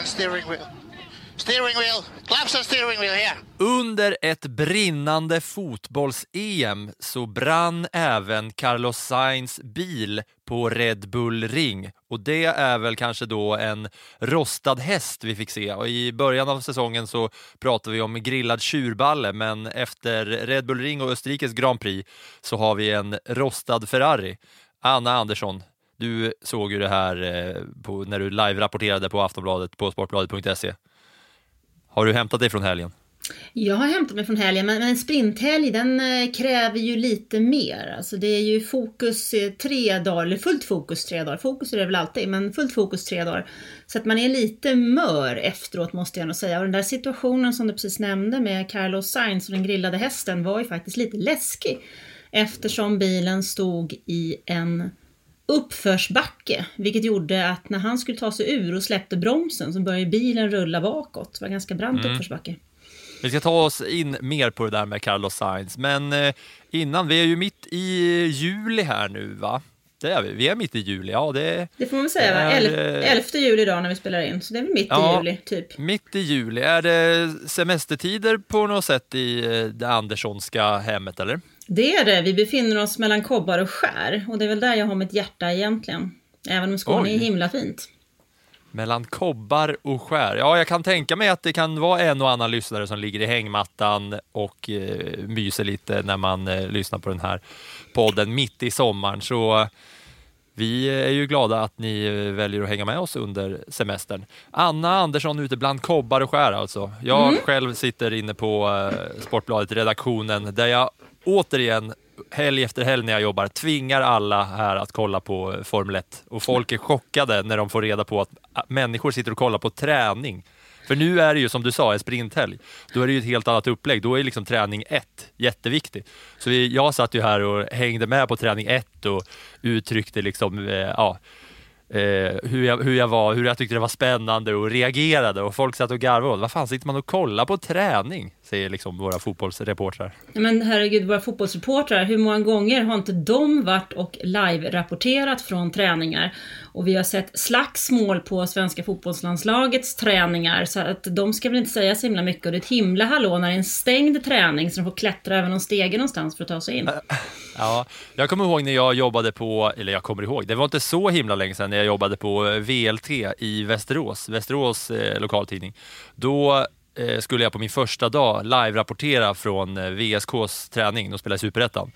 and steering wheel. Steering wheel, claps and steering wheel here. Under ett brinnande fotbolls-EM så brann även Carlos Sainz bil på Red Bull Ring och det är väl kanske då en rostad häst vi fick se och i början av säsongen så pratade vi om grillad tjurballe men efter Red Bull Ring och Österrikes Grand Prix så har vi en rostad Ferrari. Anna Andersson, du såg ju det här eh, på, när du live-rapporterade på Aftonbladet på sportbladet.se. Har du hämtat dig från helgen? Jag har hämtat mig från helgen, men en sprinthelg den eh, kräver ju lite mer. Alltså det är ju fokus eh, tre dagar, eller fullt fokus tre dagar. Fokus är det väl alltid, men fullt fokus tre dagar. Så att man är lite mör efteråt måste jag nog säga. Och den där situationen som du precis nämnde med Carlos Sainz och den grillade hästen var ju faktiskt lite läskig. Eftersom bilen stod i en uppförsbacke, vilket gjorde att när han skulle ta sig ur och släppte bromsen så började bilen rulla bakåt. Det var ganska brant uppförsbacke. Vi ska ta oss in mer på det där med Carlos Sainz, men eh, innan, vi är ju mitt i juli här nu va? Det är vi, vi är mitt i juli, ja det Det får man väl säga va? är, eh, 11 juli idag när vi spelar in, så det är väl mitt Ja. i juli typ. Mitt i juli, är det semestertider på något sätt i eh, det Anderssonska hemmet eller? Det är det, vi befinner oss mellan kobbar och skär och det är väl där jag har mitt hjärta egentligen. Även om Skåne Oj. är himla fint. Mellan kobbar och skär. Ja, jag kan tänka mig att det kan vara en och annan lyssnare som ligger i hängmattan och eh, myser lite när man eh, lyssnar på den här podden mitt i sommaren. Så vi är ju glada att ni eh, väljer att hänga med oss under semestern. Anna Andersson ute bland kobbar och skär alltså. Jag själv sitter inne på eh, Sportbladet, redaktionen, där jag återigen helg efter helg när jag jobbar tvingar alla här att kolla på Formel 1 och folk är chockade när de får reda på att människor sitter och kollar på träning. För nu är det ju som du sa en sprinthelg. Då är det ju ett helt annat upplägg. Då är liksom träning ett jätteviktig. Så vi, jag satt ju här och hängde med på träning ett och uttryckte liksom, eh, ja, eh, hur, jag, hur jag var, hur jag tyckte det var spännande och reagerade och folk satt och garvade. Vad fan sitter man och kollar på träning? Säger liksom våra fotbollsreportrar. Men herregud, våra fotbollsreportrar, hur många gånger har inte de varit och live-rapporterat från träningar? Och vi har sett slagsmål på svenska fotbollslandslagets träningar, så att de ska väl inte säga så himla mycket. Och det är ett himla hallå när det är en stängd träning, så de får klättra över någon stege någonstans för att ta sig in. Ja, jag kommer ihåg när jag jobbade på, eller jag kommer ihåg, det var inte så himla länge sedan när jag jobbade på VLT i Västerås, Västerås eh, lokaltidning. Då Eh, skulle jag på min första dag live-rapportera från eh, VSKs träning, de spelar i Superettan.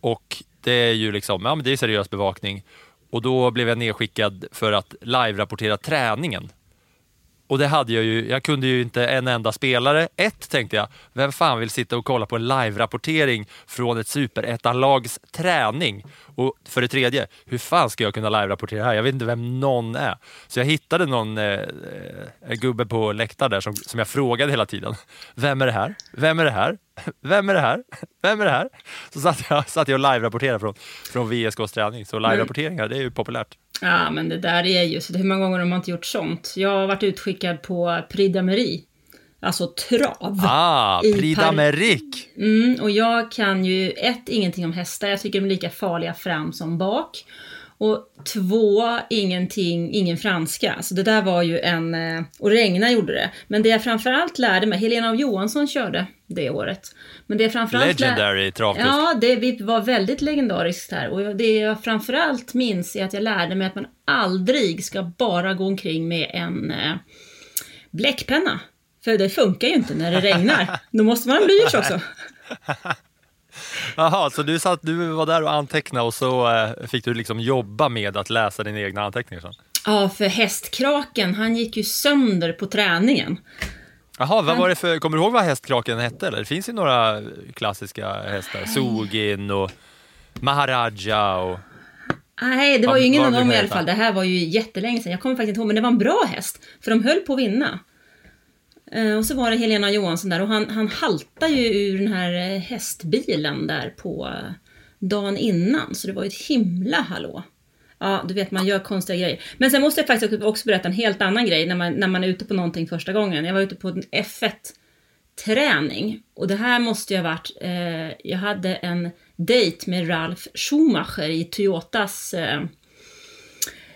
Och det är ju liksom, ja men det är seriös bevakning. Och då blev jag nedskickad för att live-rapportera träningen. Och det hade jag ju, jag kunde ju inte en enda spelare. Ett tänkte jag, vem fan vill sitta och kolla på en live-rapportering från ett superettanlags träning? Och för det tredje, hur fan ska jag kunna live-rapportera här? Jag vet inte vem någon är. Så jag hittade någon eh, en gubbe på läktaren där som, som jag frågade hela tiden. Vem är det här? Vem är det här? Vem är det här? Vem är det här? Så satt jag, satt jag och live-rapporterade från, från VSKs träning. Så live-rapporteringar, det är ju populärt. Ja, men det där är ju, så hur många gånger har man inte gjort sånt? Jag har varit utskickad på Prix alltså trav. Ah, Prix d'Amérique! Mm, och jag kan ju ett, ingenting om hästar. Jag tycker de är lika farliga fram som bak. Och två, ingenting, ingen franska. Så det där var ju en... eh, Och Regna gjorde det. Men det jag framförallt lärde mig, Helena av Johansson körde det året. Men det jag framförallt lär- Legendary travkusk. Ja, det vi- var väldigt legendariskt här. Och det jag framförallt minns är att jag lärde mig att man aldrig ska bara gå omkring med en, eh, bläckpenna. För det funkar ju inte när det regnar. Då måste man ha blyerts också. Jaha, så du, satt, du var där och antecknade och så eh, fick du liksom jobba med att läsa dina egna anteckningar sen? Ja, för hästkraken, han gick ju sönder på träningen. Jaha, vad var det för, kommer du ihåg vad hästkraken hette? Eller? Det finns ju några klassiska hästar, Sogin och Maharaja och... Nej, det var ju ingen av dem i alla fall. Det här var ju jättelänge sedan. Jag kommer faktiskt inte ihåg, men det var en bra häst. För de höll på att vinna. Eh, och så var det Helena Johansson där och han, han haltade ju ur den här eh, hästbilen där på eh, dagen innan. Så det var ju ett himla hallå. Ja, du vet man gör konstiga grejer. Men sen måste jag faktiskt också- berätta en helt annan grej när man, när man är ute på någonting första gången. Jag var ute på en F1-träning. Och det här måste ju ha varit, eh, jag hade en dejt med Ralf Schumacher i Toyotas eh,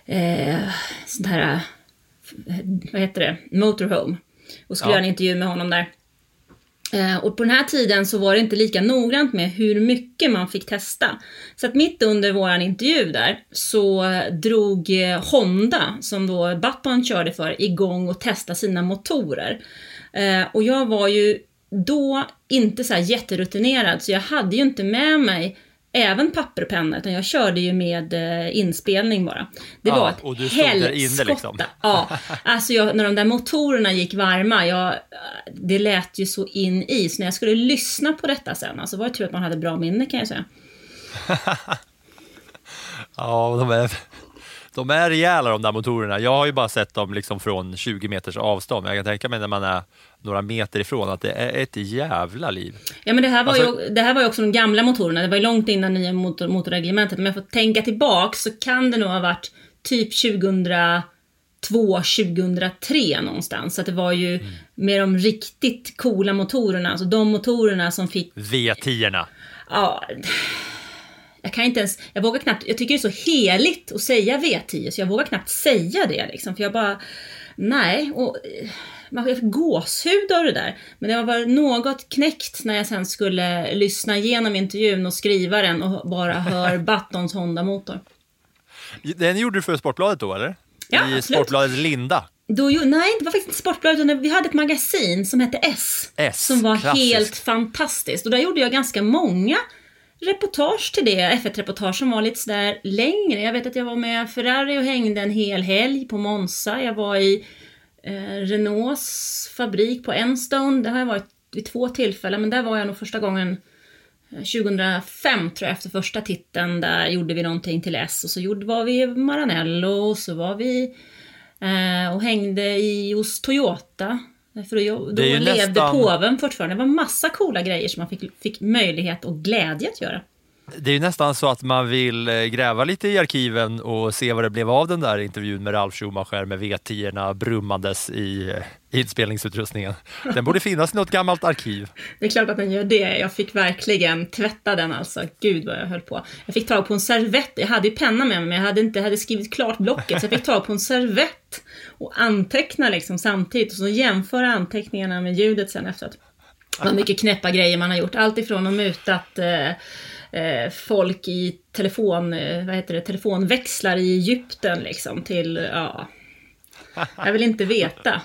eh, sånt här, vad heter det, motorhome. Och skulle Ja. göra en intervju med honom där. Eh, och på den här tiden så var det inte lika noggrant med hur mycket man fick testa. Så att mitt under våran intervju där så drog eh, Honda, som då Button körde för, igång och testade sina motorer. Eh, och jag var ju då inte så jätterutinerad så jag hade ju inte med mig även papper och penna utan jag körde ju med eh, inspelning bara. Det Ja, var ett helskotta. liksom. Ja, alltså jag, när de där motorerna gick varma, jag, det lät ju så in i. Så när jag skulle lyssna på detta sen, alltså var det tur att man hade bra minne kan jag säga. Ja, de är, de är rejäla de där motorerna. Jag har ju bara sett dem liksom från 20 meters avstånd, men jag kan tänka mig när man är några meter ifrån att det är ett jävla liv. Ja men det här var, Alltså- ju, det här var ju också de gamla motorerna, det var ju långt innan nya motor, motorreglementet. Om jag får tänka tillbaka så kan det nog ha varit typ 2002, 2003 någonstans. Så att det var ju Mm. med de riktigt coola motorerna, alltså de motorerna som fick V10-erna. Ja, jag kan inte ens, jag vågar knappt, jag tycker det är så heligt att säga V10 så jag vågar knappt säga det liksom. För jag bara, nej. Och, man får gåshud av det där. Men det var något knäckt när jag sen skulle lyssna igenom intervjun och skriva den och bara hör Battons Honda-motor. Den gjorde du för Sportbladet då, eller? Ja, I absolut. Sportbladet Linda. Då, nej, det var faktiskt inte Sportbladet, utan vi hade ett magasin som hette S. S, som var klassiskt. helt fantastiskt. Och där gjorde jag ganska många reportage till det, F1-reportage som var lite sådär längre. Jag vet att jag var med Ferrari och hängde en hel helg på Monza. Jag var i eh, Renaults fabrik på Enstone. Det har jag varit vid två tillfällen, men där var jag nog första gången eh, 2005 tror jag, efter första titeln. Där gjorde vi någonting till S och så gjorde, var vi i Maranello och så var vi eh, och hängde i, hos Toyota. För då, då levde nästan- påven fortfarande. Det var massa coola grejer som man fick, fick möjlighet och glädje att göra. Det är ju nästan så att man vill eh, gräva lite i arkiven och se vad det blev av den där intervjun med Ralf Schumacher med V10-erna brummandes i eh, inspelningsutrustningen. Den borde finnas i något gammalt arkiv. Det är klart att den gör det. Jag fick verkligen tvätta den alltså. Gud vad jag höll på. Jag fick tag på en servett. Jag hade ju penna med mig men jag hade inte jag hade skrivit klart blocket så jag fick tag på en servett och anteckna liksom samtidigt och så jämföra anteckningarna med ljudet sen efteråt. Vad mycket knäppa grejer man har gjort. Allt ifrån att mutat eh, folk i telefon, eh, vad heter det, telefonväxlar i Egypten liksom till, ja. Jag vill inte veta.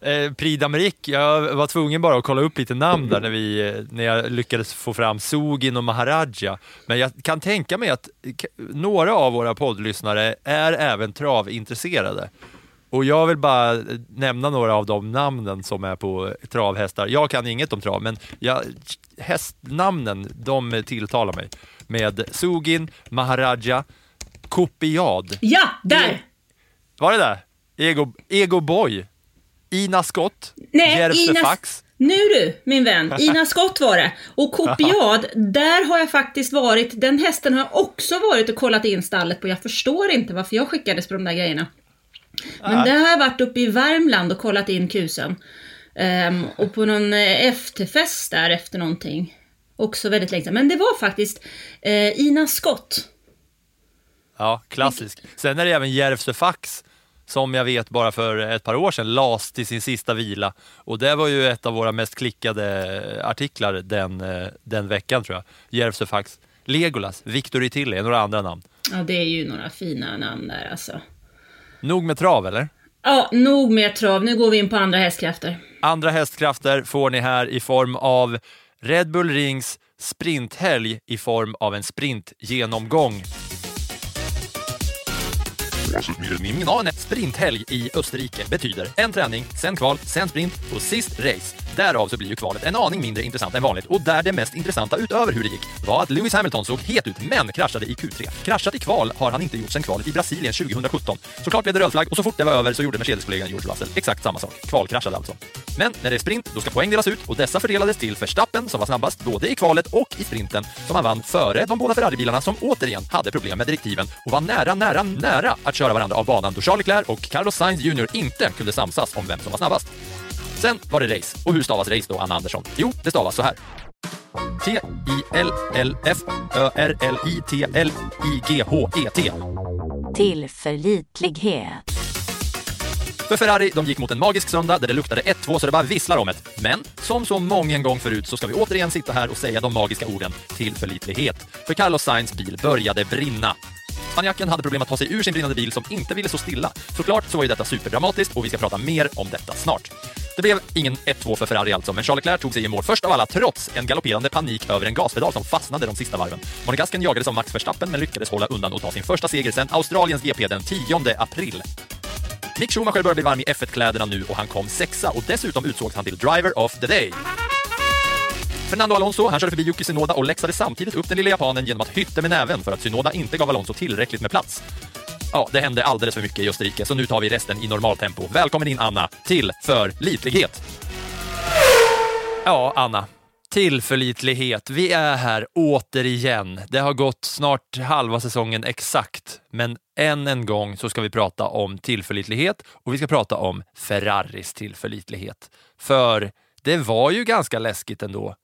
Eh, Prix d'Amérique, jag var tvungen bara att kolla upp lite namn där när, vi, eh, när jag lyckades få fram Sogin och Maharaja. Men jag kan tänka mig att några av våra poddlyssnare är även travintresserade. Och jag vill bara nämna några av de namnen som är på travhästar. Jag kan inget om trav, men jag, hästnamnen, de tilltalar mig. Med Sogin, Maharaja, Kopiad. Ja, där! Var det där? Ego, Ego Boy, Ina Scott, Nej, Järvsö Ina- Fax. Nu du, min vän. Ina Skott var det. Och Kopiad, där har jag faktiskt varit, den hästen har jag också varit och kollat in stallet på. Jag förstår inte varför jag skickades på de där grejerna. Men där har jag varit uppe i Värmland och kollat in kusen. Ehm, och på någon eh, efterfest där efter någonting. Också väldigt länge sedan. Men det var faktiskt eh, Ina Skott. Ja, klassisk. Sen är det även Järvsö Fax som jag vet bara för ett par år sedan las till sin sista vila. Och det var ju ett av våra mest klickade artiklar den, eh, den veckan tror jag. Järvsö Fax. Legolas, Victor Itilli, några andra namn. Ja, det är ju några fina namn där alltså. Nog med trav eller? Ja, nog med trav. Nu går vi in på andra hästkrafter. Andra hästkrafter får ni här i form av Red Bull Rings sprinthelg i form av en sprintgenomgång. Sprinthelg i Österrike betyder en träning, sen kval, sen sprint och sist race. Därav så blir ju kvalet en aning mindre intressant än vanligt och där det mest intressanta utöver hur det gick var att Lewis Hamilton såg het ut men kraschade i Q3. Kraschat i kval har han inte gjort sen kvalet i Brasilien 2017. Såklart blev det röd flagg och så fort det var över så gjorde Mercedes-kollegan George Russell exakt samma sak. Kvalkraschade alltså. Men när det är sprint, då ska poäng delas ut och dessa fördelades till Verstappen som var snabbast både i kvalet och i sprinten som han vann före de båda Ferrari-bilarna som återigen hade problem med direktiven och var nära, nära, nära att köra varandra av banan då Charles Leclerc och Carlos Sainz Jr inte kunde samsas om vem som var snabbast. Sen var det race. Och hur stavas race då, Anna Andersson? Jo, det stavas så här. T-I-L-L-F-Ö-R-L-I-T-L-I-G-H-E-T. Tillförlitlighet. För Ferrari, de gick mot en magisk söndag där det luktade 1-2 så det bara visslar om det. Men som så många gång förut så ska vi återigen sitta här och säga de magiska orden tillförlitlighet. För Carlos Sainz bil började brinna. Spanjacken hade problem att ta sig ur sin brinnande bil som inte ville stå stilla. Såklart så var ju detta superdramatiskt och vi ska prata mer om detta snart. Det blev ingen 1-2 för Ferrari alltså, men Charles Leclerc tog sig i mål först av alla trots en galopperande panik över en gaspedal som fastnade de sista varven. Monegasken jagades av Max Verstappen men lyckades hålla undan och ta sin första seger sedan Australiens GP den 10 april. Mick Schumacher börjar bli varm i F1-kläderna nu och han kom sexa och dessutom utsågs han till Driver of the Day. Fernando Alonso, han körde förbi Yuki Tsunoda och läxade samtidigt upp den lilla japanen genom att hytta med näven för att Tsunoda inte gav Alonso tillräckligt med plats. Ja, det hände alldeles för mycket i Österrike, så nu tar vi resten i normaltempo. Välkommen in Anna till Förlitlighet. Ja, Anna. Tillförlitlighet. Vi är här återigen. Det har gått snart halva säsongen exakt, men än en gång så ska vi prata om tillförlitlighet och vi ska prata om Ferraris tillförlitlighet. För det var ju ganska läskigt ändå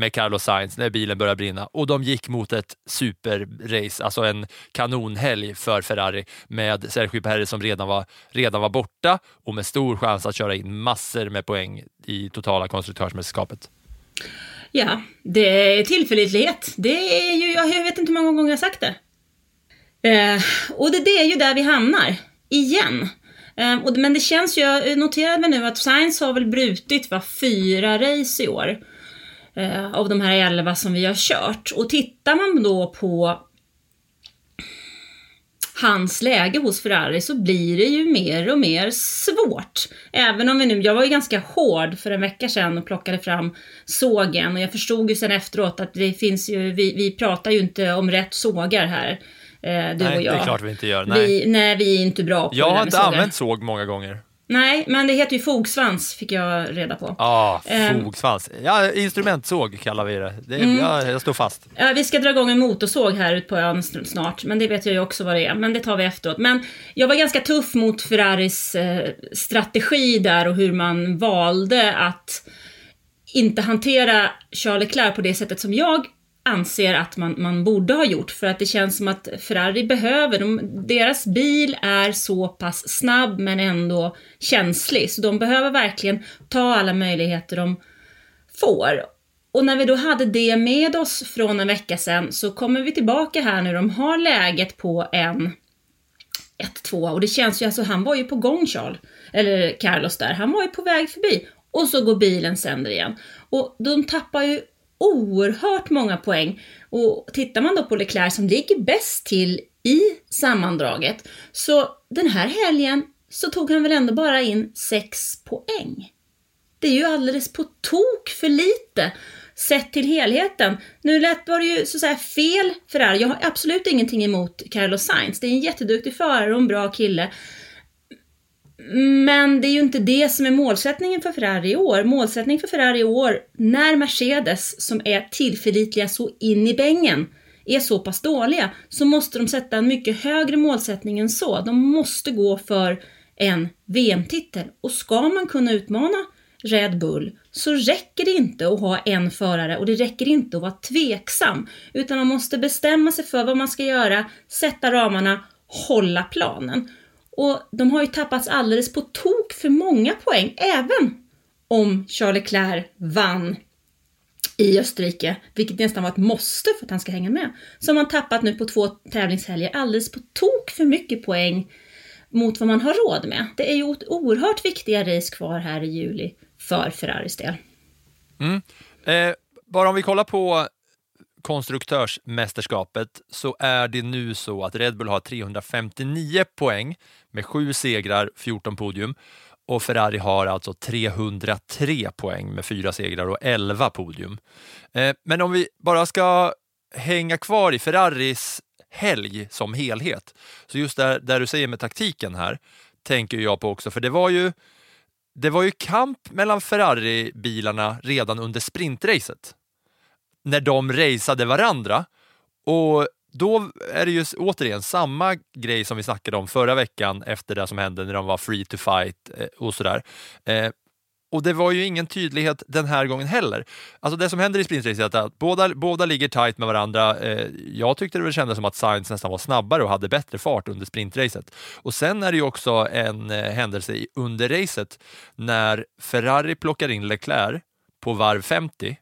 med Carlos Sainz när bilen började brinna och de gick mot ett superrace, alltså en kanonhelg för Ferrari med Sergio Perez som redan var, redan var borta och med stor chans att köra in massor med poäng i totala konstruktörsmästerskapet. Ja, det är tillförlitlighet. Det är ju, jag vet inte hur många gånger jag har sagt det. Eh, och det, det är ju där vi hamnar, igen. Eh, och, men det känns ju, jag noterade nu att Sainz har väl brutit va, fyra race i år. Eh, av de här elva som vi har kört. Och tittar man då på hans läge hos Ferrari så blir det ju mer och mer svårt. Även om vi nu, jag var ju ganska hård för en vecka sedan och plockade fram sågen och jag förstod ju sen efteråt att det finns ju, vi, vi pratar ju inte om rätt sågar här. Eh, du nej, och jag. det är klart vi inte gör. Nej. Vi, nej, vi är inte bra på jag det har inte sågar. använt såg många gånger. Nej, men det heter ju fogsvans fick jag reda på. Ja, Ehm. fogsvans. Ja, instrumentsåg kallar vi det. det Mm. jag, jag står fast. Ja, vi ska dra igång en motorsåg här ute på ön sn- snart, men det vet jag ju också vad det är. Men det tar vi efteråt. Men jag var ganska tuff mot Ferraris eh, strategi där och hur man valde att inte hantera Charles Leclerc på det sättet som jag anser att man, man borde ha gjort. För att det känns som att Ferrari behöver, de, deras bil är så pass snabb men ändå känslig. Så de behöver verkligen ta alla möjligheter de får. Och när vi då hade det med oss från en vecka sedan så kommer vi tillbaka här nu. De har läget på en 1-2 och det känns ju, alltså han var ju på gång Charles, eller Carlos där, han var ju på väg förbi. Och så går bilen sönder igen. Och de tappar ju oerhört många poäng. Och tittar man då på Leclerc som ligger bäst till i sammandraget, så den här helgen så tog han väl ändå bara in 6 poäng. Det är ju alldeles på tok för lite sett till helheten. Nu lät var det ju så att säga fel Ferrari. Jag har absolut ingenting emot Carlos Sainz. Det är en jätteduktig förare och en bra kille. Men det är ju inte det som är målsättningen för Ferrari i år. Målsättningen för Ferrari i år, när Mercedes, som är tillförlitliga så in i bängen, är så pass dåliga, så måste de sätta en mycket högre målsättning än så. De måste gå för en VM-titel. Och ska man kunna utmana Red Bull så räcker det inte att ha en förare och det räcker inte att vara tveksam. Utan man måste bestämma sig för vad man ska göra, sätta ramarna, hålla planen. Och de har ju tappats alldeles på tok för många poäng, även om Charles Leclerc vann i Österrike, vilket nästan var ett måste för att han ska hänga med. Så har man tappat nu på två tävlingshelger alldeles på tok för mycket poäng mot vad man har råd med. Det är ju oerhört viktiga race kvar här i juli för Ferraris del. Mm. Eh, bara om vi kollar på konstruktörsmästerskapet så är det nu så att Red Bull har 359 poäng med 7 segrar, 14 podium och Ferrari har alltså 303 poäng med 4 segrar och 11 podium. Eh, men om vi bara ska hänga kvar i Ferraris helg som helhet, så just där, där du säger med taktiken här, tänker jag på också, för det var ju det var ju kamp mellan Ferrari-bilarna redan under sprintracet. När de raceade varandra. Och då är det ju återigen samma grej som vi snackade om förra veckan efter det som hände när de var free to fight eh, och sådär. Eh, och det var ju ingen tydlighet den här gången heller. Alltså det som händer i sprintracet är att båda, båda ligger tight med varandra. Eh, jag tyckte det väl kändes som att Sainz nästan var snabbare och hade bättre fart under sprintracet. Och sen är det ju också en eh, händelse under racet när Ferrari plockar in Leclerc på varv 50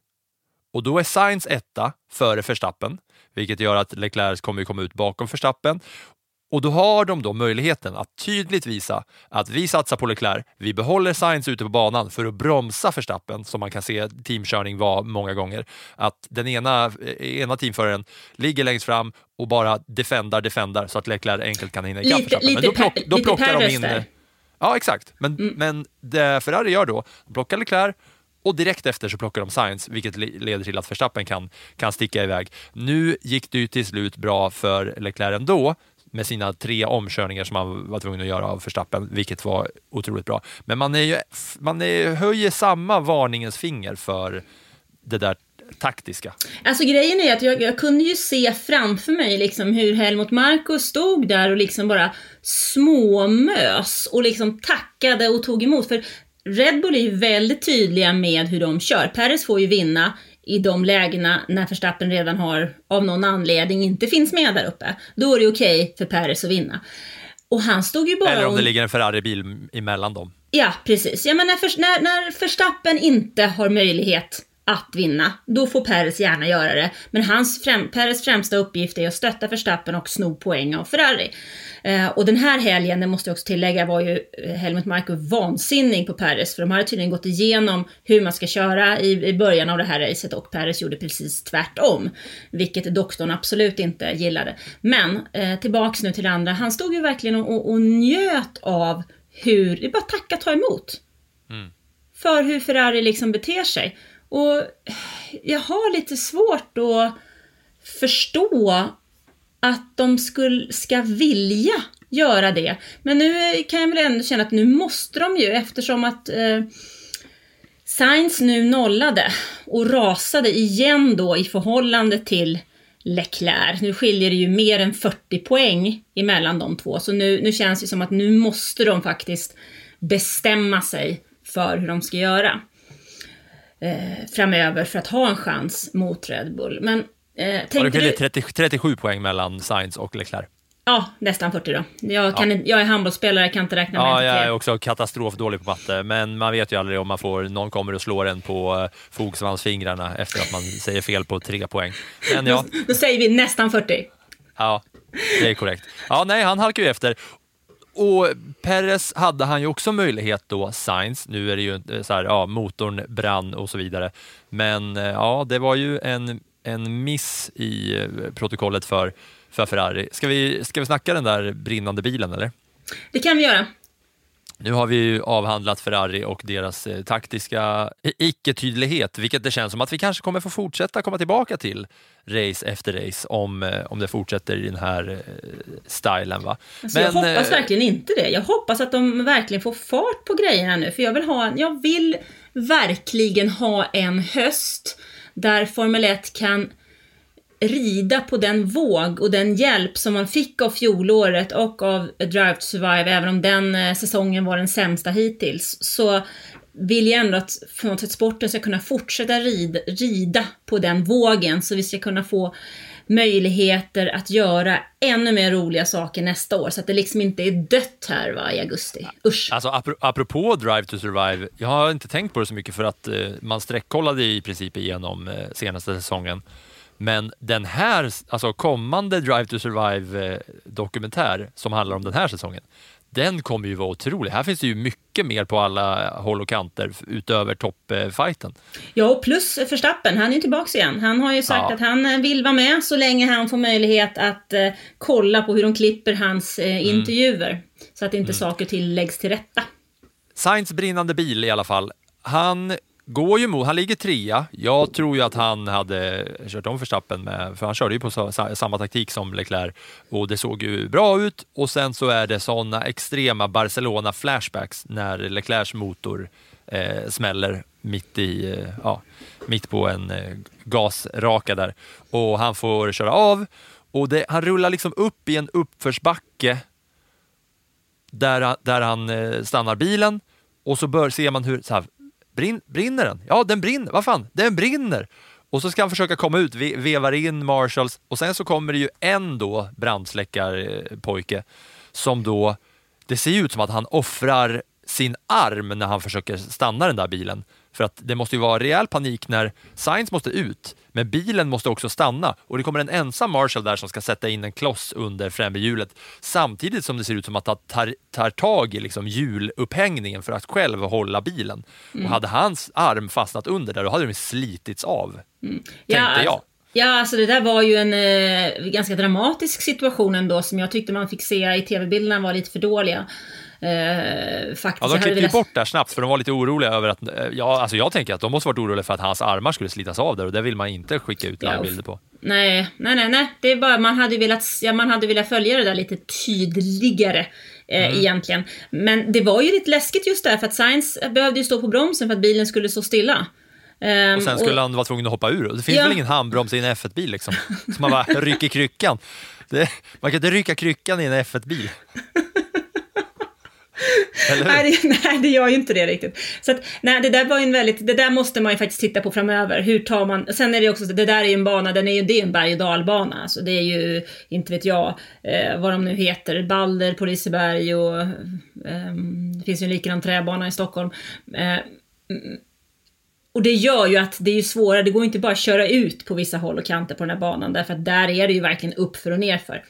och då är Sainz etta före Verstappen, vilket gör att Leclerc kommer komma ut bakom Verstappen. Och då har de då möjligheten att tydligt visa att vi satsar på Leclerc, vi behåller Sainz ute på banan för att bromsa Verstappen, som man kan se teamkörning var många gånger. Att den ena, eh, ena teamföraren ligger längst fram och bara defendar, defendar så att Leclerc enkelt kan hinna ikapp Verstappen. Men då, plock, då plockar de in... där. Ja, exakt. Men, men det Ferrari gör då, de plockar Leclerc och direkt efter så plockar de Science, vilket leder till att Verstappen kan, kan sticka iväg. Nu gick det ju till slut bra för Leclerc ändå, med sina tre omkörningar som han var tvungen att göra av Verstappen, vilket var otroligt bra. Men man, är ju, man är, höjer samma varningens finger för det där taktiska. Alltså grejen är att jag, jag kunde ju se framför mig liksom hur Helmut Marko stod där och liksom bara småmös och liksom tackade och tog emot. För Red Bull är ju väldigt tydliga med hur de kör. Perez får ju vinna i de lägena när Verstappen redan har, av någon anledning, inte finns med där uppe. Då är det okej för Perez att vinna. Och han stod ju bara Eller om det ligger en Ferrari-bil emellan dem. Ja, precis. Ja, men när, för, när, när Verstappen inte har möjlighet att vinna, då får Perez gärna göra det. Men hans främ, Perez främsta uppgift är att stötta Verstappen och sno poäng av Ferrari. Eh, och den här helgen, det måste jag också tillägga, var ju eh, Helmut Marko vansinnig på Perez. För de hade tydligen gått igenom hur man ska köra i, i början av det här racet och Perez gjorde precis tvärtom. Vilket doktorn absolut inte gillade. Men eh, tillbaks nu till det andra, han stod ju verkligen och, och, njöt av hur, det är bara tacka ta emot. För hur Ferrari liksom beter sig. Och jag har lite svårt att förstå att de skulle, ska vilja göra det. Men nu kan jag väl ändå känna att nu måste de ju eftersom att eh, Sainz nu nollade och rasade igen då i förhållande till Leclerc. Nu skiljer det ju mer än 40 poäng emellan de två, så nu, nu känns det som att nu måste de faktiskt bestämma sig för hur de ska göra eh, framöver för att ha en chans mot Red Bull. Men eh, Och det skiljer du... 30, 37 poäng mellan Sainz och Leclerc. Ja, nästan 40 då. Jag, kan, inte- jag är handbollsspelare, jag kan inte räkna med Ja, jag är också katastrofdålig på matte, men man vet ju aldrig om man får, någon kommer och slår en på eh, fogsvansfingrarna efter att man säger fel på tre poäng. Men ja, Då säger vi nästan 40. ja, det är korrekt. Ja, nej, han halkar ju efter. Och Perez hade han ju också möjlighet då, Sainz, nu är det ju eh, så här, ja, motorn brann och så vidare. Men eh, ja, det var ju en, en miss i eh, protokollet för, för Ferrari. Ska vi, ska vi snacka den där brinnande bilen eller? Det kan vi göra. Nu har vi ju avhandlat Ferrari och deras eh, taktiska i- icke-tydlighet, vilket det känns som att vi kanske kommer få fortsätta komma tillbaka till race efter race om, eh, om det fortsätter i den här eh, stilen. Va? Alltså jag hoppas eh, verkligen inte det. Jag hoppas att de verkligen får fart på grejerna nu. För jag vill, ha, jag vill verkligen ha en höst där Formel 1 kan rida på den våg och den hjälp som man fick av fjolåret och av Drive to Survive, även om den eh, säsongen var den sämsta hittills, så vill jag ändå att på något sätt sporten ska kunna fortsätta rida, rida på den vågen så vi ska kunna få möjligheter att göra ännu mer roliga saker nästa år så att det liksom inte är dött här va, i augusti. Usch. Alltså, apropå Drive to Survive, jag har inte tänkt på det så mycket för att eh, man sträckkollade i princip igenom eh, senaste säsongen. Men den här, alltså kommande Drive to Survive-dokumentär som handlar om den här säsongen, den kommer ju vara otrolig. Här finns det ju mycket mer på alla håll och kanter utöver toppfighten. Ja, och plus Verstappen, han är ju tillbaka igen. Han har ju sagt Ja. att han eh, vill vara med så länge han får möjlighet att eh, kolla på hur de klipper hans eh, Mm. intervjuer. Så att inte saker och ting läggs till rätta. Sainz brinnande bil i alla fall. Han går ju mot, han ligger trea. Jag tror ju att han hade kört om Verstappen med, för han körde ju på så, samma taktik som Leclerc. Och det såg ju bra ut. Och sen så är det sådana extrema Barcelona flashbacks när Leclercs motor eh, smäller mitt i, eh, ja, mitt på en eh, gasraka där. Och han får köra av. Och det, han rullar liksom upp i en uppförsbacke där, han- där han eh, stannar bilen. Och så bör, ser man hur, så här, brin, brinner den? Ja, den brinner. Vad fan, den brinner! Och så ska han försöka komma ut, ve, vevar in Marshalls och sen så kommer det ju en då brandsläckarpojke som då, det ser ju ut som att han offrar sin arm när han försöker stanna den där bilen. För att det måste ju vara rejäl panik när Sainz måste ut, men bilen måste också stanna och det kommer en ensam Marshall där som ska sätta in en kloss under främre hjulet samtidigt som det ser ut som att han tar, tar tag i liksom hjulupphängningen för att själv hålla bilen. Och hade hans arm fastnat under där, då hade den slitits av, tänkte jag. Ja, alltså det där var ju en eh, ganska dramatisk situation ändå som jag tyckte man fick se i tv-bilderna var lite för dåliga. Eh, faktiskt. Ja, de klippte ju velat- bort där snabbt för de var lite oroliga över att, eh, ja, alltså jag tänker att de måste varit oroliga för att hans armar skulle slitas av där och det vill man inte skicka ut Ja, livebilder på. Nej, nej, nej, nej. Det är bara, man hade velat, ja, man hade velat följa det där lite tydligare. Eh, Mm. Egentligen. Men det var ju lite läskigt just där för att Science behövde ju stå på bromsen för att bilen skulle stå stilla. Ehm, Och sen skulle han vara tvungen att hoppa ur. Det finns Ja. väl ingen handbroms i en F1-bil liksom? Så man bara rycker kryckan. Det, man kan inte rycka kryckan i en F1-bil. Eller? Nej det, nej, det gör ju inte det riktigt. Så att, nej, det där var ju en väldigt, det där måste man ju faktiskt titta på framöver. Hur tar man, sen är det också, så- det där är ju en bana, den är ju, det är en berg och dalbana. Alltså det är ju, inte vet jag, eh, vad de nu heter, Balder på Liseberg och eh, det finns ju en likadan träbana i Stockholm. Eh, mm, och det gör ju att det är ju svårare, det går inte bara att köra ut på vissa håll och kanter på den här banan, därför att där är det ju verkligen uppför och nerför.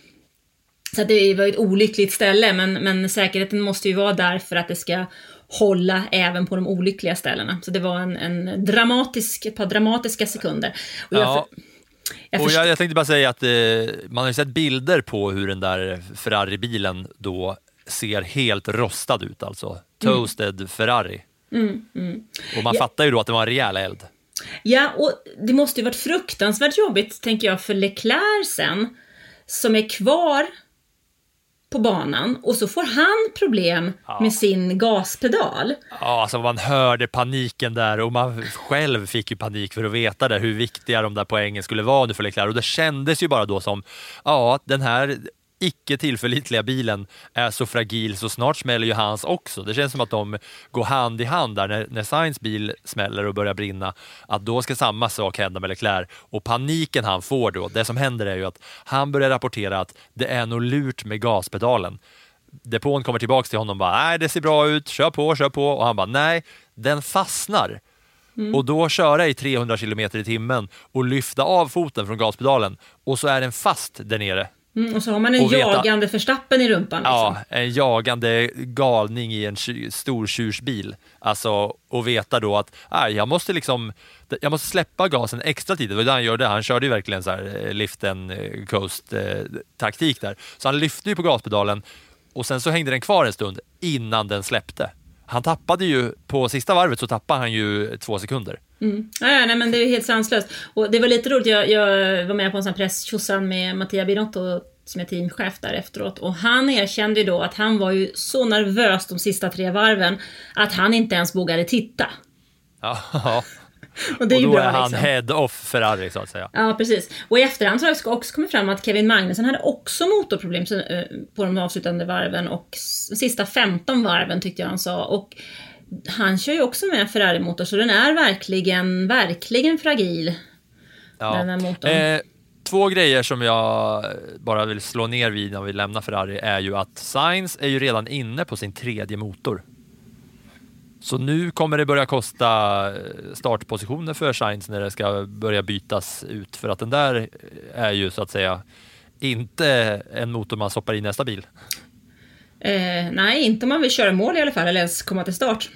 Så det var ett olyckligt ställe, men, men säkerheten måste ju vara där för att det ska hålla även på de olyckliga ställena. Så det var en, en dramatisk, ett par dramatiska sekunder. Och jag, Ja. för, jag Och jag, jag tänkte bara säga att eh, man har ju sett bilder på hur den där Ferrari-bilen då ser helt rostad ut alltså. Toasted Ferrari. Och man fattar ju då att det var en rejäl eld. Ja, och det måste ju varit fruktansvärt jobbigt, tänker jag, för Leclerc sen, som är kvar på banan och så får han problem med sin gaspedal. Ja, alltså man hörde paniken där och man själv fick ju panik för att veta det, hur viktiga de där poängen skulle vara nu för Leclerc. Och det kändes ju bara då som, ja, den här icke tillförlitliga bilen är så fragil så snart smäller ju hans också. Det känns som att de går hand i hand där när, när Sainz bil smäller och börjar brinna, att då ska samma sak hända med Leclerc. Och paniken han får då, det som händer är ju att han börjar rapportera att det är nog lurt med gaspedalen depån kommer tillbaks till honom och bara nej det ser bra ut, kör på, kör på och han bara nej, den fastnar. Och då köra i 300 km i timmen och lyfta av foten från gaspedalen och så är den fast där nere. Mm, och så har man en Och veta- jagande förstappen i rumpan. Liksom. Ja, en jagande galning i en stor tjursbil. Alltså, och veta då att nej, jag måste liksom jag måste släppa gasen extra tid. Det var det han gjorde. Han körde ju verkligen så här eh, lift and eh, coast eh, där. Så han lyfte ju på gaspedalen och sen så hängde den kvar en stund innan den släppte. Han tappade ju, på sista varvet så tappade han ju två sekunder. Ja, ja, nej, men det är helt sanslöst. Och det var lite roligt, jag, jag var med på en sån presstjosan med Mattia Binotto som är teamchef där efteråt och han erkände ju då att han var ju så nervös de sista tre varven att han inte ens vågade titta. Ja, Och det är och då bra är han liksom. head off Ferrari så att säga. Ja, precis. Och i efterhand så har det också kommit fram att Kevin Magnussen hade också motorproblem eh, på de avslutande varven och sista 15 varven tyckte jag han sa. Och han kör ju också med en Ferrari-motor så den är verkligen, verkligen fragil. Den här motorn. Eh, två grejer som jag bara vill slå ner vid när vi lämnar Ferrari är ju att Sainz är ju redan inne på sin tredje motor. Så nu kommer det börja kosta eh, startpositioner för Sainz när det ska börja bytas ut för att den där är ju så att säga inte en motor man stoppar i nästa bil. Eh, nej, inte om man vill köra mål i alla fall, eller ens komma till start.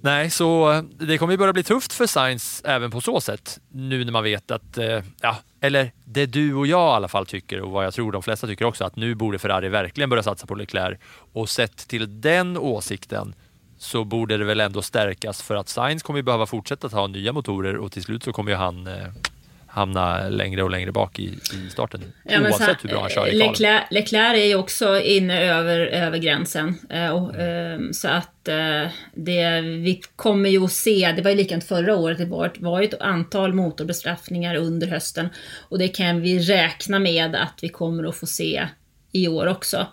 Nej, så eh, det kommer ju börja bli tufft för Sainz även på så sätt. Nu när man vet att, eh, ja, eller det du och jag i alla fall tycker och vad jag tror de flesta tycker också, att nu borde Ferrari verkligen börja satsa på Leclerc. Och sett till den åsikten så borde det väl ändå stärkas för att Sainz kommer ju behöva fortsätta ta nya motorer och till slut så kommer ju han eh, hamna längre och längre bak i, i starten. Ja, oavsett så- hur bra han kör i. Leclerc, Leclerc är ju också inne över, över gränsen. Eh, och, eh, så att eh, det, vi kommer ju att se, det var ju likadant förra året, det var, var ju ett antal motorbestraffningar under hösten. Och det kan vi räkna med att vi kommer att få se i år också.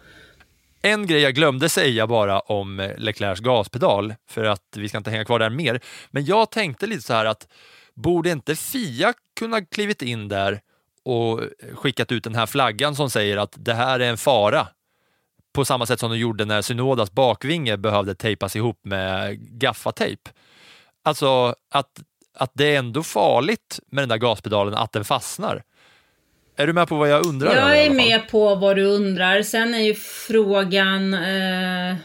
En grej jag glömde säga bara om eh, Leclercs gaspedal, för att vi ska inte hänga kvar där mer. Men jag tänkte lite så här att borde inte Fia kunna klivit in där och skickat ut den här flaggan som säger att det här är en fara? På samma sätt som de gjorde när Synodas bakvinge behövde tejpas ihop med gaffatejp. Alltså att, att det är ändå farligt med den där gaspedalen, att den fastnar. Är du med på vad jag undrar? Jag är med på vad du undrar. Sen är ju frågan eh,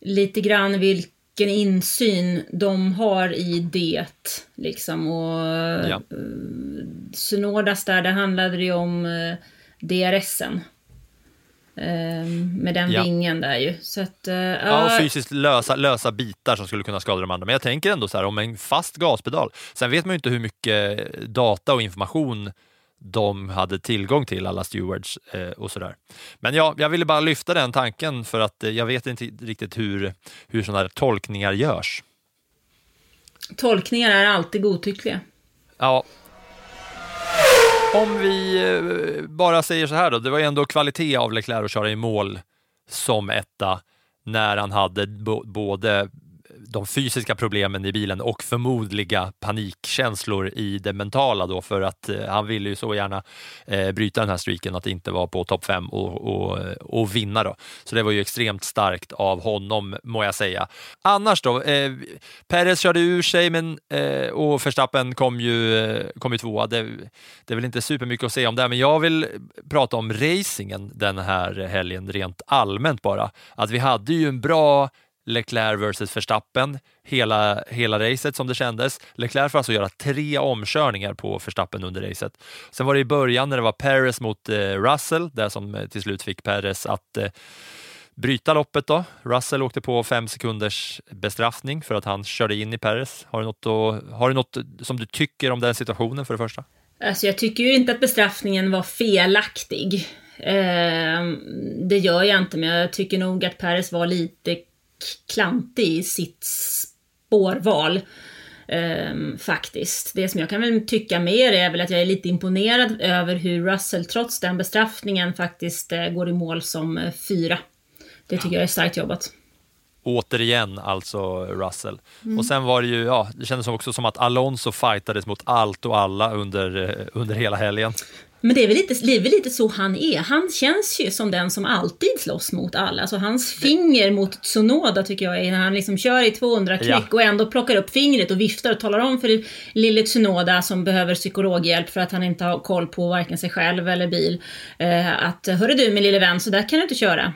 lite grann vilken insyn de har i det. Liksom. Och Ja. Synodas där, där handlade det ju om eh, DRSen. Eh, med den Ja. vingen där ju. Så att, eh, Ja, ja, och fysiskt lösa, lösa bitar som skulle kunna skada de andra. Men jag tänker ändå så här om en fast gaspedal. Sen vet man ju inte hur mycket data och information de hade tillgång till, alla stewards eh, och sådär. Men ja, jag ville bara lyfta den tanken för att eh, jag vet inte riktigt hur, hur sådana här tolkningar görs. tolkningar är alltid godtyckliga. Ja. Om vi eh, bara säger så här då, det var ju ändå kvalitet av Leclerc att köra i mål som etta när han hade både de fysiska problemen i bilen och förmodliga panikkänslor i det mentala då för att eh, han ville ju så gärna eh, bryta den här streaken att inte vara på topp fem och, och, eh, och vinna då. Så det var ju extremt starkt av honom må jag säga. Annars då, eh, Perez körde ur sig men, eh, och Verstappen kom ju, eh, kom ju tvåa. Det, det är väl inte supermycket att säga om det, men jag vill prata om racingen den här helgen rent allmänt bara. Att vi hade ju en bra Leclerc versus Verstappen hela, hela racet som det kändes. Leclerc får alltså göra tre omkörningar på Verstappen under racet. Sen var det i början när det var Perez mot eh, Russell, det som eh, till slut fick Perez att eh, bryta loppet då. Russell åkte på fem sekunders bestraffning för att han körde in i Perez. Har du något, då, har du något som du tycker om den situationen för det första? Alltså jag tycker ju inte att bestraffningen var felaktig. Eh, det gör jag inte, men jag tycker nog att Peres var lite klantig i sitt spårval. Eh, faktiskt. Det som jag kan väl tycka mer är väl att jag är lite imponerad över hur Russell trots den bestraffningen faktiskt eh, går i mål som eh, fyra. Det tycker jag är starkt jobbat. Återigen alltså Russell. Och sen var det ju, ja, det kändes också som att Alonso fightades mot allt och alla under, eh, under hela helgen. Men det är, väl lite, det är väl lite så han är. Han känns ju som den som alltid slåss mot alla. Alltså hans finger mot Tsunoda tycker jag är när han liksom kör i 200 klick Ja. och ändå plockar upp fingret och viftar och talar om för lille Tsunoda som behöver psykologhjälp för att han inte har koll på varken sig själv eller bil. Eh, att hörru du min lille vän, så där kan du inte köra.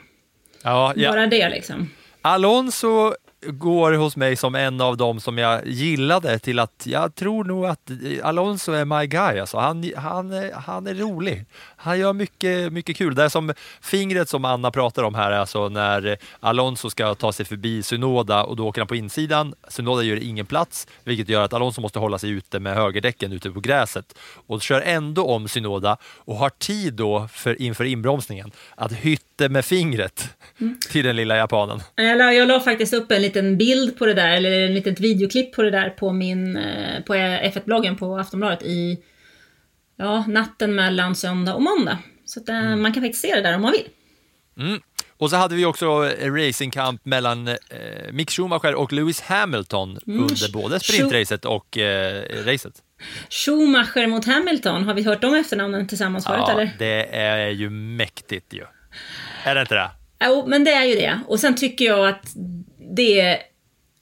Ja, ja. Bara det liksom. Alonso går hos mig som en av dem som jag gillade till att jag tror nog att Alonso är my guy. Alltså. Han, han, han är rolig. Han gör mycket, mycket kul. Det är som fingret som Anna pratar om här, alltså när Alonso ska ta sig förbi Sunoda och då åker han på insidan. Sunoda gör ingen plats, vilket gör att Alonso måste hålla sig ute med högerdäcken ute på gräset och kör ändå om Sunoda och har tid då för, inför inbromsningen att hytte med fingret till den lilla japanen. Jag la, jag la faktiskt upp en liten bild på det där, eller en litet videoklipp på det där på min, eh, på F1-bloggen på Aftonbladet i, ja, natten mellan söndag och måndag. Så att, eh, man kan faktiskt se det där om man vill. Och så hade vi också eh, racingkamp mellan eh, Mick Schumacher och Lewis Hamilton under både sprintracet och eh, racet. Schumacher mot Hamilton, har vi hört de efternamnen tillsammans förut Ja, eller? det är ju mäktigt ju. Är det inte det? Jo, men det är ju det. Och sen tycker jag att det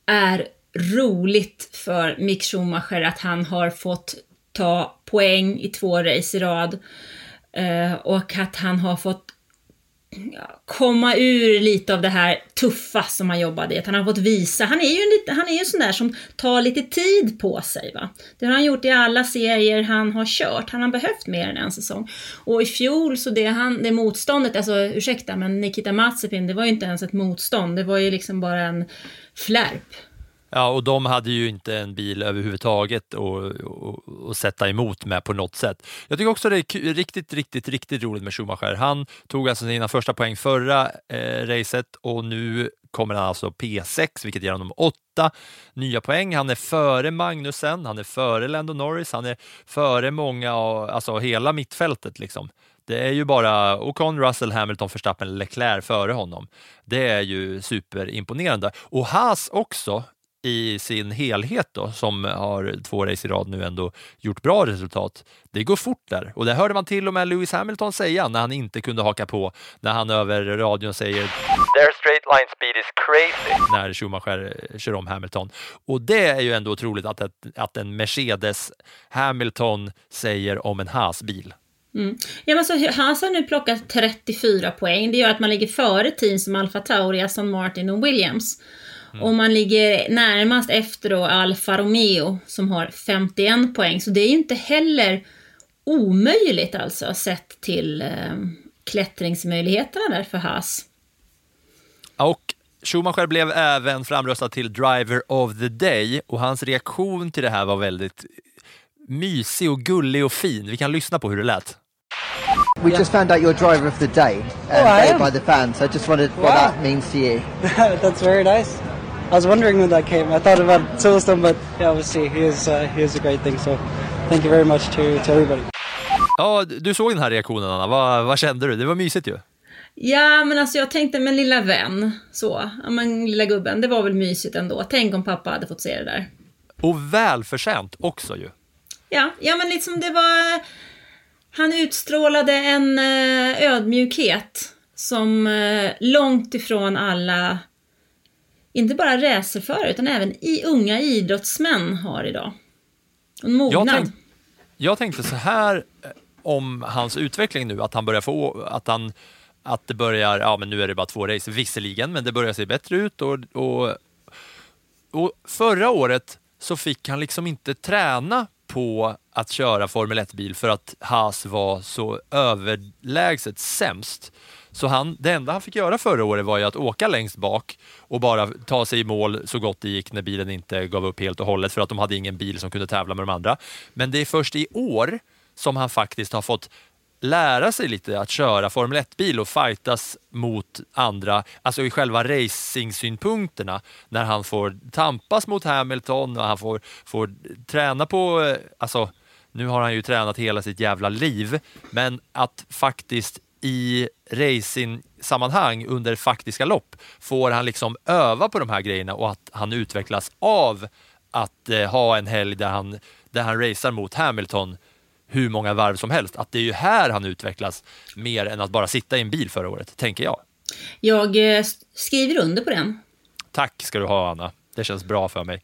är roligt för Mick Schumacher att han har fått ta poäng i två race i rad. Eh, och att han har fått komma ur lite av det här tuffa som han jobbade i. Att han har fått visa. Han är ju en, lite, han är ju en sån där som tar lite tid på sig. Va? Det har han gjort i alla serier han har kört. Han har behövt mer än en säsong. Och i fjol så det, han, det motståndet, alltså ursäkta men Nikita Mazepin, det var ju inte ens ett motstånd. Det var ju liksom bara en flärp. Ja, och de hade ju inte en bil överhuvudtaget att sätta emot med på något sätt. Jag tycker också det är riktigt, riktigt, riktigt roligt med Schumacher. Han tog alltså sina första poäng förra eh, racet och nu kommer han alltså P6, vilket ger honom åtta nya poäng. Han är före Magnusen, han är före Lando Norris, han är före många, alltså hela mittfältet liksom. Det är ju bara Ocon, Russell, Hamilton, Verstappen, Leclerc före honom. Det är ju superimponerande. Och Haas också i sin helhet då, som har två race i rad nu ändå gjort bra resultat. Det går fort där och det hörde man till och med Lewis Hamilton säga när han inte kunde haka på, när han över radion säger “Their straight line speed is crazy” när Schumacher kör om Hamilton. Och det är ju ändå otroligt att, ett, att en Mercedes Hamilton säger om en Haas-bil. Mm. Ja, men så Haas har nu plockat 34 poäng. Det gör att man ligger före team som Alfa Tauri, Aston Martin och Williams. Mm. Och man ligger närmast efter då Alfa Romeo som har 51 poäng. Så det är ju inte heller omöjligt alltså sett till eh, klättringsmöjligheterna där för Haas. Och Schumacher blev även framröstad till Driver of the Day och hans reaktion till det här var väldigt mysig och gullig och fin. Vi kan lyssna på hur det lät. We just found out you're driver of the day, um, oh, by the fans. I just wondered what that means to you. That's very nice. I was wondering when that came. I thought about Silverstone, but yeah, obviously he is, uh, he is a great thing. So thank you very much to, to everybody. Ja, du såg den här reaktionen Anna. Vad, vad kände du? Det var mysigt ju. Ja, men alltså jag tänkte, men lilla vän, så, ja men lilla gubben, det var väl mysigt ändå. Tänk om pappa hade fått se det där. Och välförtjänt också ju. Ja, ja men liksom det var, han utstrålade en eh, ödmjukhet som eh, långt ifrån alla inte bara racerförare utan även i unga idrottsmän har idag. En mognad. Jag, tänk, jag tänkte så här eh, om hans utveckling nu, att han börjar få, att han att det börjar, ja men nu är det bara två race visserligen, men det börjar se bättre ut och, och, och förra året så fick han liksom inte träna på att köra Formel 1-bil för att Haas var så överlägset sämst. Så han, det enda han fick göra förra året var ju att åka längst bak och bara ta sig i mål så gott det gick när bilen inte gav upp helt och hållet för att de hade ingen bil som kunde tävla med de andra. Men det är först i år som han faktiskt har fått lära sig lite att köra Formel 1-bil och fightas mot andra, alltså i själva racingsynpunkterna, när han får tampas mot Hamilton och han får, får träna på, eh, alltså nu har han ju tränat hela sitt jävla liv, men att faktiskt i racing-sammanhang under faktiska lopp får han liksom öva på de här grejerna och att han utvecklas av att eh, ha en helg där han, där han racear mot Hamilton hur många varv som helst. Att det är ju här han utvecklas mer än att bara sitta i en bil förra året, tänker jag. Jag eh, skriver under på den. Tack ska du ha, Anna. Det känns bra för mig.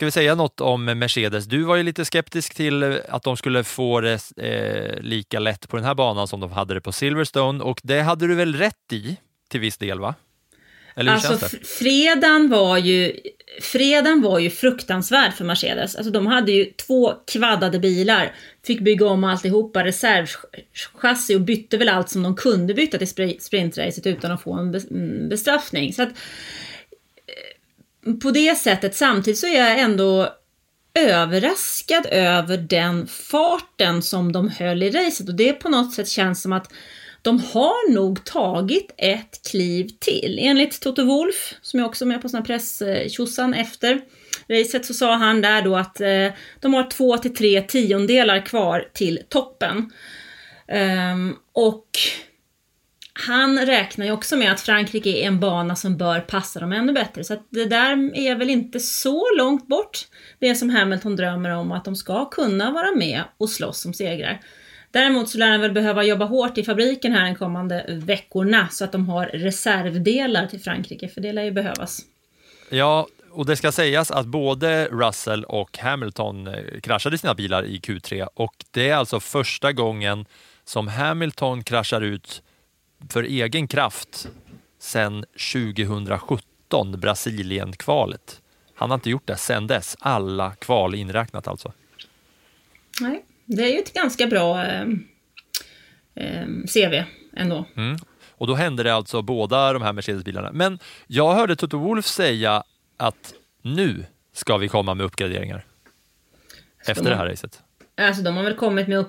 Ska vi säga något om Mercedes? Du var ju lite skeptisk till att de skulle få det eh, lika lätt på den här banan som de hade det på Silverstone och det hade du väl rätt i till viss del va? Eller hur alltså fredagen var ju Fredagen var ju fruktansvärd för Mercedes. Alltså de hade ju två kvaddade bilar, fick bygga om alltihopa, reservchassi och bytte väl allt som de kunde byta till sprintracet utan att få en mm, bestraffning. Så att, på det sättet, samtidigt så är jag ändå överraskad över den farten som de höll i racet och det på något sätt känns som att de har nog tagit ett kliv till. Enligt Toto Wolf, som jag också är med på såna presstjosan efter racet, så sa han där då att eh, de har två till tre tiondelar kvar till toppen. Um, och han räknar ju också med att Frankrike är en bana som bör passa dem ännu bättre. Så att det där är väl inte så långt bort, det som Hamilton drömmer om, att de ska kunna vara med och slåss om segrar. Däremot så lär han väl behöva jobba hårt i fabriken här de kommande veckorna så att de har reservdelar till Frankrike, för det lär ju behövas. Ja, och det ska sägas att både Russell och Hamilton eh, kraschade sina bilar i Q3 och det är alltså första gången som Hamilton kraschar ut för egen kraft sedan 2017, Brasilien-kvalet. Han har inte gjort det sedan dess, alla kval inräknat alltså. Nej, det är ju ett ganska bra eh, eh, CV ändå. Mm. Och då hände det alltså båda de här Mercedes-bilarna. Men jag hörde Toto Wolf säga att nu ska vi komma med uppgraderingar. Efter det här racet. Alltså de har väl kommit med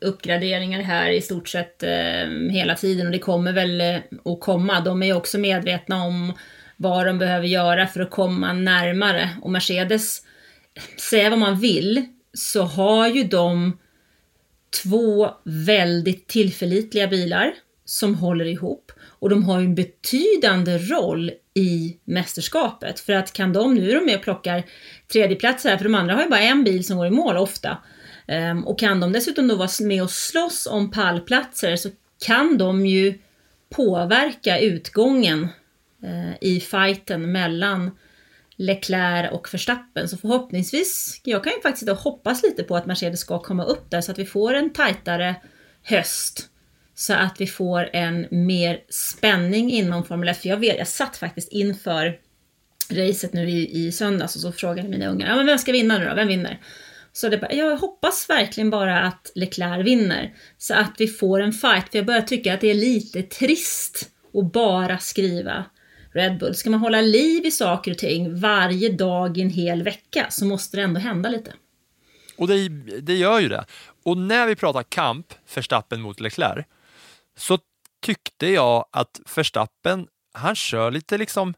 uppgraderingar här i stort sett eh, hela tiden och det kommer väl eh, att komma. De är ju också medvetna om vad de behöver göra för att komma närmare. Och Mercedes, säga vad man vill, så har ju de två väldigt tillförlitliga bilar som håller ihop. Och de har ju en betydande roll i mästerskapet. För att kan de, nu är de med och plockar tredjeplatser här, för de andra har ju bara en bil som går i mål ofta. Ehm, och kan de dessutom då vara med och slåss om pallplatser så kan de ju påverka utgången eh, i fighten mellan Leclerc och Verstappen. Så förhoppningsvis, jag kan ju faktiskt då hoppas lite på att Mercedes ska komma upp där så att vi får en tajtare höst. Så att vi får en mer spänning inom Formel 1. För jag, vet, jag satt faktiskt inför racet nu i, i söndags och så frågade mina ungar, ja men vem ska vinna nu då? Vem vinner? Så det jag hoppas verkligen bara att Leclerc vinner. Så att vi får en fight. För jag börjar tycka att det är lite trist att bara skriva Red Bull. Ska man hålla liv i saker och ting varje dag i en hel vecka så måste det ändå hända lite. Och det, det gör ju det. Och när vi pratar kamp, Verstappen mot Leclerc, så tyckte jag att Verstappen, han kör lite liksom,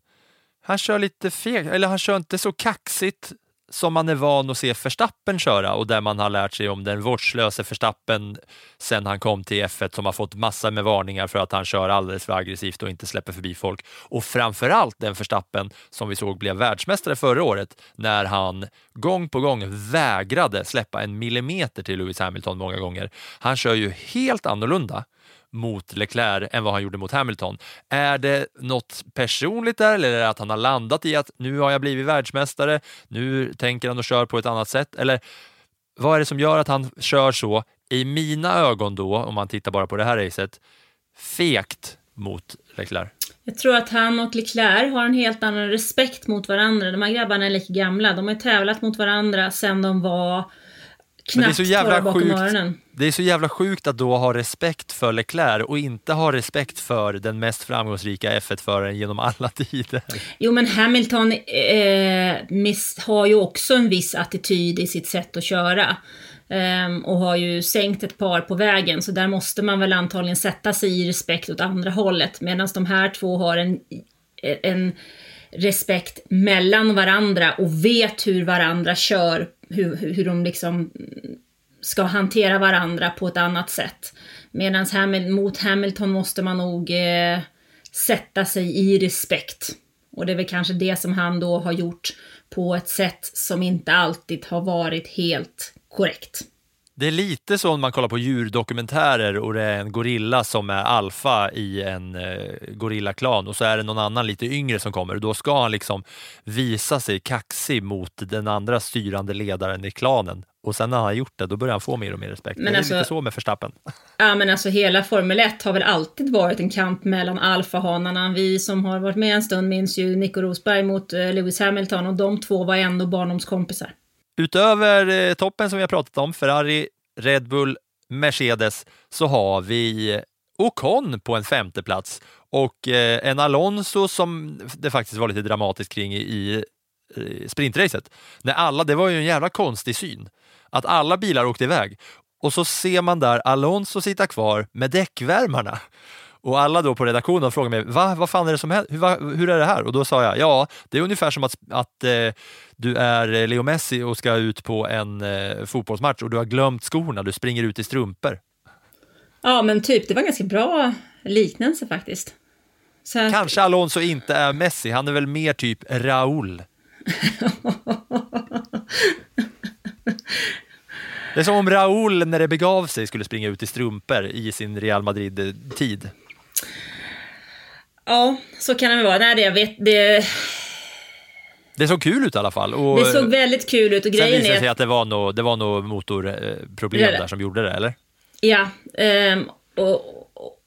han kör lite fel, eller han kör inte så kaxigt som man är van att se Verstappen köra och där man har lärt sig om den vårdslöse Verstappen sen han kom till F1 som har fått massor med varningar för att han kör alldeles för aggressivt och inte släpper förbi folk. Och framförallt den Verstappen som vi såg blev världsmästare förra året när han gång på gång vägrade släppa en millimeter till Lewis Hamilton många gånger. Han kör ju helt annorlunda mot Leclerc än vad han gjorde mot Hamilton. Är det något personligt där eller är det att han har landat i att nu har jag blivit världsmästare, nu tänker han och kör på ett annat sätt? Eller vad är det som gör att han kör så, i mina ögon då, om man tittar bara på det här racet, fegt mot Leclerc? Jag tror att han och Leclerc har en helt annan respekt mot varandra. De här grabbarna är lika gamla. De har tävlat mot varandra sedan de var men det är knappt så jävla sjukt. öronen. Det är så jävla sjukt att då ha respekt för Leclerc och inte ha respekt för den mest framgångsrika F1-föraren genom alla tider. Jo, men Hamilton eh, miss, har ju också en viss attityd i sitt sätt att köra. Ehm, och har ju sänkt ett par på vägen, så där måste man väl antagligen sätta sig i respekt åt andra hållet. Medan de här två har en, en respekt mellan varandra och vet hur varandra kör, hur, hur de liksom ska hantera varandra på ett annat sätt. Medan Hamil mot Hamilton måste man nog eh, sätta sig i respekt. Och det är väl kanske det som han då har gjort på ett sätt som inte alltid har varit helt korrekt. Det är lite så när man kollar på djurdokumentärer och det är en gorilla som är alfa i en eh, gorillaklan och så är det någon annan lite yngre som kommer. Då ska han liksom visa sig kaxig mot den andra styrande ledaren i klanen. Och sen när han har gjort det, då börjar han få mer och mer respekt. Men det är alltså- lite så med Verstappen. Ja men alltså hela Formel 1 har väl alltid varit en kamp mellan alfahanarna. Vi som har varit med en stund minns ju Nico Rosberg mot eh, Lewis Hamilton och de två var ändå barndomskompisar. Utöver eh, toppen som vi har pratat om, Ferrari, Red Bull, Mercedes, så har vi Ocon på en femte plats och eh, en Alonso som det faktiskt var lite dramatiskt kring i, i eh, sprintracet. När alla, det var ju en jävla konstig syn. Att alla bilar åkte iväg och så ser man där Alonso sitta kvar med däckvärmarna. Och alla då på redaktionen frågar mig, Va, vad fan är det som händer? Hur, va, hur är det här? Och då sa jag, ja, det är ungefär som att, att eh, du är Leo Messi och ska ut på en eh, fotbollsmatch och du har glömt skorna, du springer ut i strumpor. Ja, men typ, det var en ganska bra liknelse faktiskt. Så Kanske Alonso inte är Messi, han är väl mer typ Raúl. Det är som om Raúl när det begav sig skulle springa ut i strumpor i sin Real Madrid-tid. Ja, så kan det väl vara. Nej, det, jag vet, det, Det såg kul ut i alla fall. Och det såg väldigt kul ut och sen grejen visade det sig att, det var nog det var nog motorproblem där som gjorde det, eller? ja, ehm, och,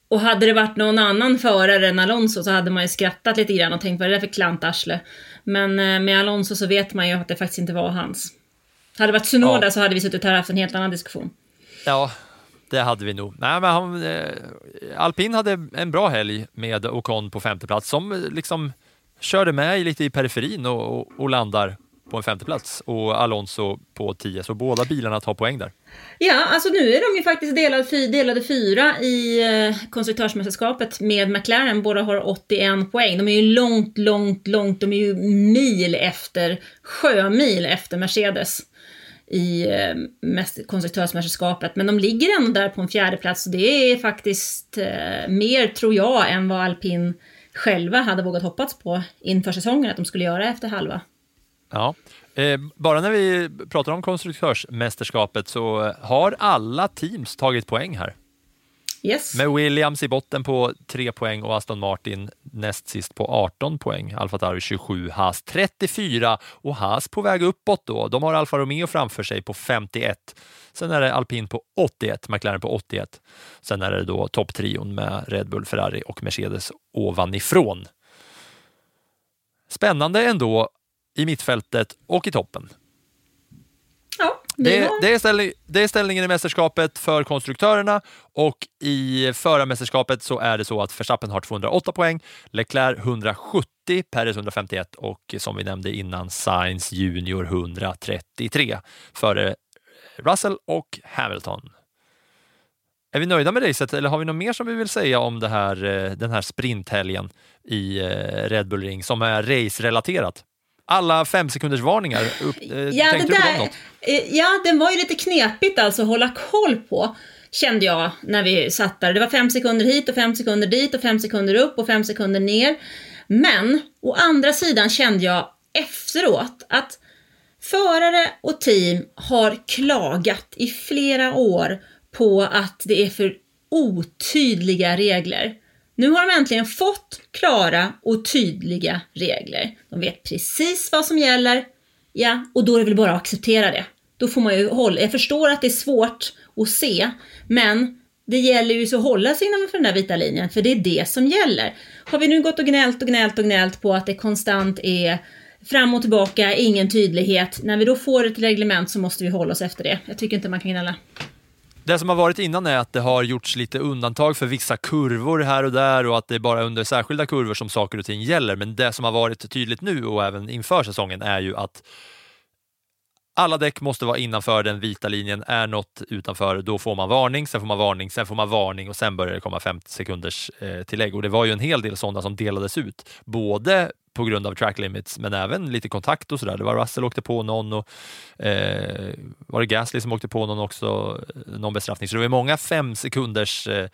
och hade det varit någon annan förare än Alonso så hade man ju skrattat lite grann och tänkt vad är det för klantarsle? Men eh, med Alonso så vet man ju att det faktiskt inte var hans. Hade det varit Tsunoda Ja. så hade vi suttit här och haft en helt annan diskussion. Ja, det hade vi nog. Nej, men han, eh, Alpin hade en bra helg med Ocon på femte plats som eh, liksom körde med lite i periferin och, och, och landar på en femte plats och Alonso på tio, så båda bilarna tar poäng där. Ja, alltså nu är de ju faktiskt delade, fy, delade fyra i eh, konstruktörsmästerskapet med McLaren. Båda har 81 poäng. De är ju långt, långt, långt, de är ju mil efter, sjömil efter Mercedes i eh, konstruktörsmästerskapet. Men de ligger ändå där på en fjärde plats och det är faktiskt eh, mer, tror jag, än vad alpin själva hade vågat hoppats på inför säsongen att de skulle göra efter halva. Ja. Eh, bara när vi pratar om konstruktörsmästerskapet så har alla teams tagit poäng här. Yes. Med Williams i botten på 3 poäng och Aston Martin näst sist på 18 poäng. Alfa Tauri 27, Haas 34 och Haas på väg uppåt då. De har Alfa Romeo framför sig på 51. Sen är det Alpin på 81, McLaren på 81. Sen är det då topptrion med Red Bull, Ferrari och Mercedes ovanifrån. Spännande ändå i mittfältet och i toppen. Det, det, är ställning, det är ställningen i mästerskapet för konstruktörerna och i förarmästerskapet så är det så att Verstappen har 208 poäng, Leclerc 170, Perez 151 och som vi nämnde innan Sainz Junior 133 före Russell och Hamilton. Är vi nöjda med racet eller har vi något mer som vi vill säga om det här, eh, den här sprinthelgen i eh, Red Bull Ring som är race-relaterat? Alla fem sekunders varningar, upp, eh, Ja, tänkte det du på där, något? eh, ja, den var ju lite knepigt alltså att hålla koll på, kände jag när vi satt där. Det var fem sekunder hit och fem sekunder dit och fem sekunder upp och fem sekunder ner. Men, å andra sidan kände jag efteråt att förare och team har klagat i flera år på att det är för otydliga regler. Nu har de äntligen fått klara och tydliga regler. De vet precis vad som gäller, ja, och då är det väl bara att acceptera det. Då får man ju hålla, jag förstår att det är svårt att se, men det gäller ju så att hålla sig innanför den där vita linjen, för det är det som gäller. Har vi nu gått och gnällt och gnällt och gnällt på att det konstant är fram och tillbaka, ingen tydlighet. När vi då får ett reglement så måste vi hålla oss efter det. Jag tycker inte man kan gnälla. Det som har varit innan är att det har gjorts lite undantag för vissa kurvor här och där och att det är bara under särskilda kurvor som saker och ting gäller. Men det som har varit tydligt nu och även inför säsongen är ju att alla däck måste vara innanför den vita linjen. Är något utanför, då får man varning, sen får man varning, sen får man varning och sen börjar det komma 50 sekunders eh, tillägg. Och det var ju en hel del sådana som delades ut, både på grund av track limits, men även lite kontakt och sådär. Det var Russell åkte på någon och eh, var det Gasly som åkte på någon också, någon bestraffning. Så det var många fem sekunders eh,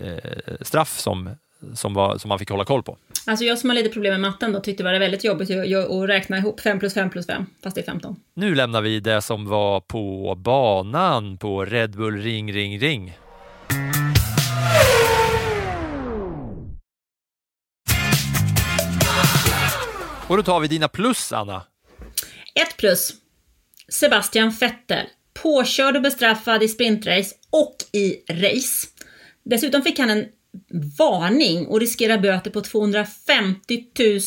eh, straff som, som, var, som man fick hålla koll på. Alltså jag som har lite problem med matten då tyckte det var väldigt jobbigt att räkna ihop 5 plus 5 plus 5, fast det är 15. Nu lämnar vi det som var på banan på Red Bull Ring Ring Ring. Och då tar vi dina plus, Anna. Ett plus. Sebastian Vettel. Påkörd och bestraffad i sprintrace och i race. Dessutom fick han en varning och riskerar böter på 250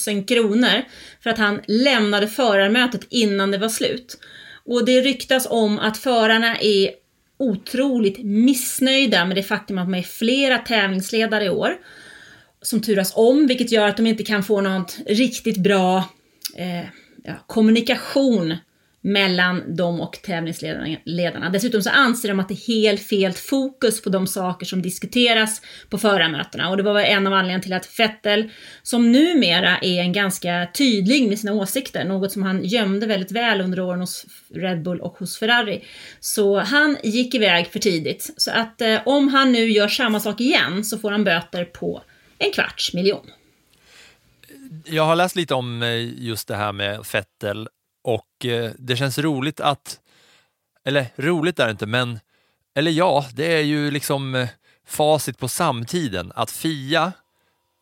000 kronor för att han lämnade förarmötet innan det var slut. Och det ryktas om att förarna är otroligt missnöjda med det faktum att man är flera tävlingsledare i år som turas om, vilket gör att de inte kan få något riktigt bra eh, ja, kommunikation mellan dem och tävlingsledarna. Dessutom så anser de att det är helt fel fokus på de saker som diskuteras på förarmötena. Och det var en av anledningarna till att Vettel, som numera är en ganska tydlig med sina åsikter, något som han gömde väldigt väl under åren hos Red Bull och hos Ferrari. Så han gick iväg för tidigt. Så att eh, om han nu gör samma sak igen så får han böter på en kvarts miljon. Jag har läst lite om eh, just det här med Vettel och eh, det känns roligt att, eller roligt är det inte, men, eller ja, det är ju liksom eh, facit på samtiden. Att Fia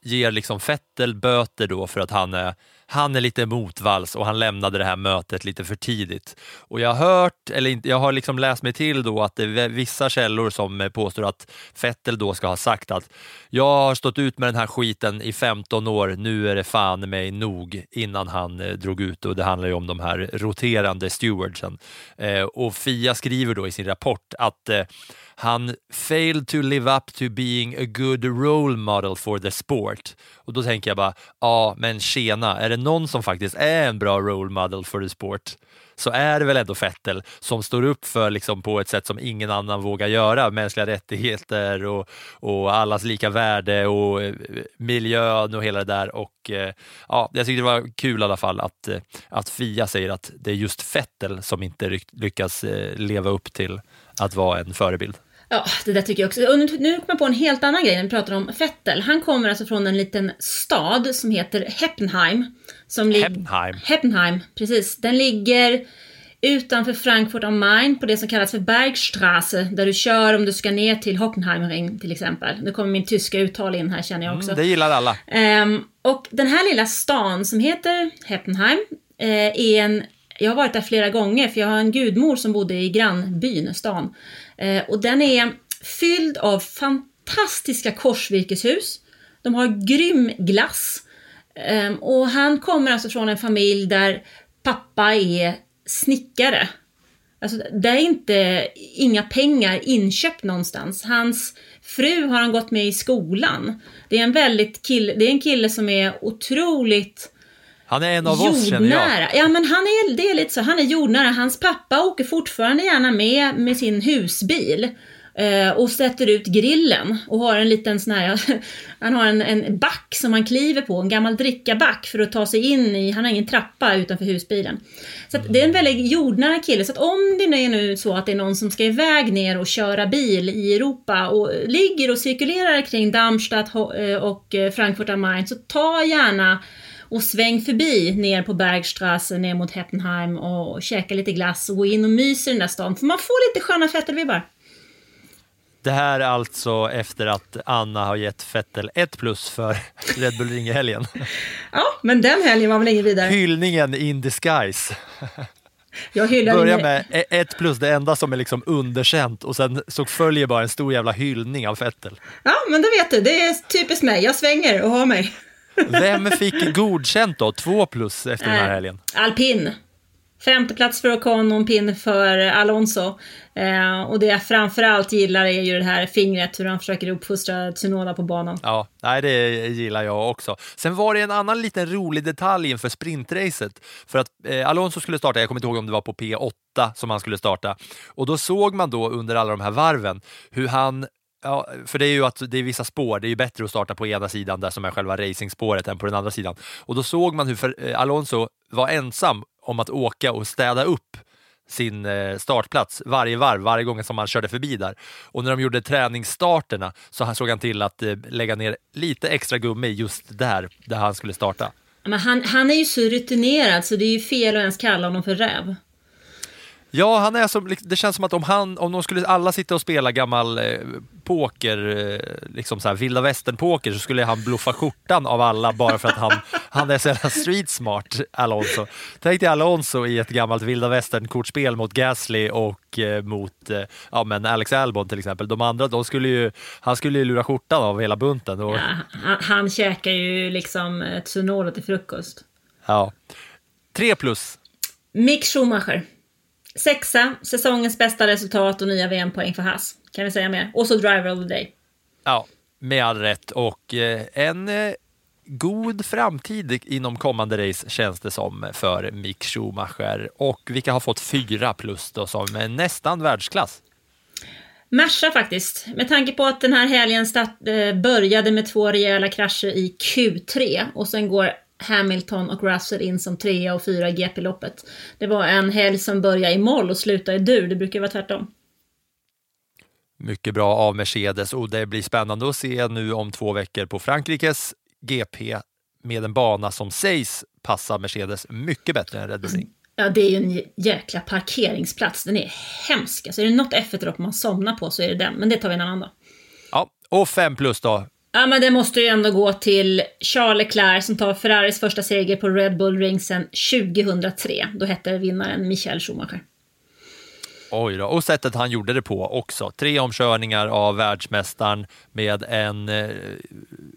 ger liksom Vettel böter då för att han är han är lite motvalls och han lämnade det här mötet lite för tidigt. Och jag har hört, eller jag har liksom läst mig till då att det är vissa källor som eh, påstår att Fettel då ska ha sagt att jag har stått ut med den här skiten i 15 år, nu är det fan mig nog innan han eh, drog ut och det handlar ju om de här roterande stewardsen. Eh, och Fia skriver då i sin rapport att han failed to live up to being a good role model for the sport. Och då tänker jag bara, ja men tjena, är det någon som faktiskt är en bra role model for the sport så är det väl ändå Fettel som står upp för liksom på ett sätt som ingen annan vågar göra. Mänskliga rättigheter och, och allas lika värde och eh, miljön och hela det där. Och, eh, ja, jag tyckte det var kul i alla fall att, eh, att Fia säger att det är just Fettel som inte lyckas leva upp till att vara en förebild. Ja, det där tycker jag också. Och nu, nu kommer jag på en helt annan grej när vi pratar om Fettel. Han kommer alltså från en liten stad som heter Heppenheim. Som Heppenheim? Heppenheim, precis. Den ligger utanför Frankfurt am Main på det som kallas för Bergstraße, där du kör om du ska ner till Hockenheimring till exempel. Nu kommer min tyska uttal in här känner jag också. Mm, det gillar alla. Um, och den här lilla stan som heter Heppenheim uh, är en jag har varit där flera gånger för jag har en gudmor som bodde i grannbyn, stan. Eh, och den är fylld av fantastiska korsvirkeshus. De har grym glass. Eh, och han kommer alltså från en familj där pappa är snickare. Alltså, det är inte inga pengar inköpt någonstans. Hans fru har han gått med i skolan. Det är en väldigt kille, det är en kille som är otroligt han är en av oss känner jag. Ja men han är, det är lite så, han är jordnära. Hans pappa åker fortfarande gärna med med sin husbil. Eh, och sätter ut grillen och har en liten sån här, han har en, en back som han kliver på, en gammal drickaback för att ta sig in i, han har ingen trappa utanför husbilen. Så det är en väldigt jordnära kille, så att om det är nu så att det är någon som ska iväg ner och köra bil i Europa och ligger och cirkulerar kring Darmstadt eh, och eh, Frankfurt am Main, så ta gärna och sväng förbi ner på Bergstrasse ner mot Heppenheim och käka lite glass och gå in och mysa i den där stan. För man får lite sköna Fettelvibbar. Det här är alltså efter att Anna har gett Fettel ett plus för Red Bull Ring-helgen. ja, men den helgen var väl ingen vidare. Hyllningen in disguise. Jag hyllar Börja med e- ett plus, det enda som är liksom underkänt och sen så följer bara en stor jävla hyllning av Fettel. Ja, men det vet du, det är typiskt mig. Jag svänger och har mig. Vem fick godkänt då? Två plus efter den här helgen? Alpin. Femte plats för Ocon och en pin för Alonso. Eh, och det jag framförallt gillar är ju det här fingret, hur han försöker uppfostra Tsunoda på banan. Ja, nej, det gillar jag också. Sen var det en annan liten rolig detalj inför sprintracet. För att eh, Alonso skulle starta, jag kommer inte ihåg om det var på P8 som han skulle starta. Och då såg man då under alla de här varven hur han Ja, för det är ju att det är vissa spår, det är ju bättre att starta på ena sidan där som är själva racingspåret än på den andra sidan. Och då såg man hur för, eh, Alonso var ensam om att åka och städa upp sin eh, startplats varje varv, varje gång som han körde förbi där. Och när de gjorde träningsstarterna så såg han till att eh, lägga ner lite extra gummi just där, där han skulle starta. Men han, han är ju så rutinerad så det är ju fel att ens kalla honom för räv. Ja, han är som, det känns som att om, han, om de skulle alla sitta och spela gammal eh, poker, eh, liksom så här, vilda västern-poker, så skulle han bluffa skjortan av alla bara för att han, han är så jävla street smart, Alonso. Tänk dig Alonso i ett gammalt vilda västern-kortspel mot Gasly och eh, mot eh, ja, men Alex Albon till exempel. De andra, de skulle ju, han skulle ju lura skjortan av hela bunten. Och... Ja, han, han käkar ju liksom Tsunoda till frukost. Ja. Tre plus. Mick Schumacher. Sexa, säsongens bästa resultat och nya VM-poäng för Haas. Kan vi säga mer? Och så Driver of the Day. Ja, med all rätt. Och eh, en, eh, god framtid inom kommande race känns det som för Mick Schumacher. Och vilka har fått fyra plus då som nästan världsklass? Merca faktiskt. Med tanke på att den här helgen start, eh, började med två rejäla krascher i Q3 och sen går Hamilton och Russell in som trea och fyra i GP-loppet. Det var en helg som började i moll och slutade i dur. Det brukar vara tvärtom. Mycket bra av Mercedes och det blir spännande att se nu om två veckor på Frankrikes GP med en bana som sägs passa Mercedes mycket bättre än Red Bull Ring. Ja, det är ju en jäkla parkeringsplats. Den är hemsk. Alltså är det något F1-lopp man somnar på så är det den, men det tar vi en annan dag. Ja, och fem plus då? Ja, men det måste ju ändå gå till Charles Leclerc som tar Ferraris första seger på Red Bull Ring sedan 2003. Då hette vinnaren Michael Schumacher. Oj då, och sättet han gjorde det på också. Tre omkörningar av världsmästaren med en eh,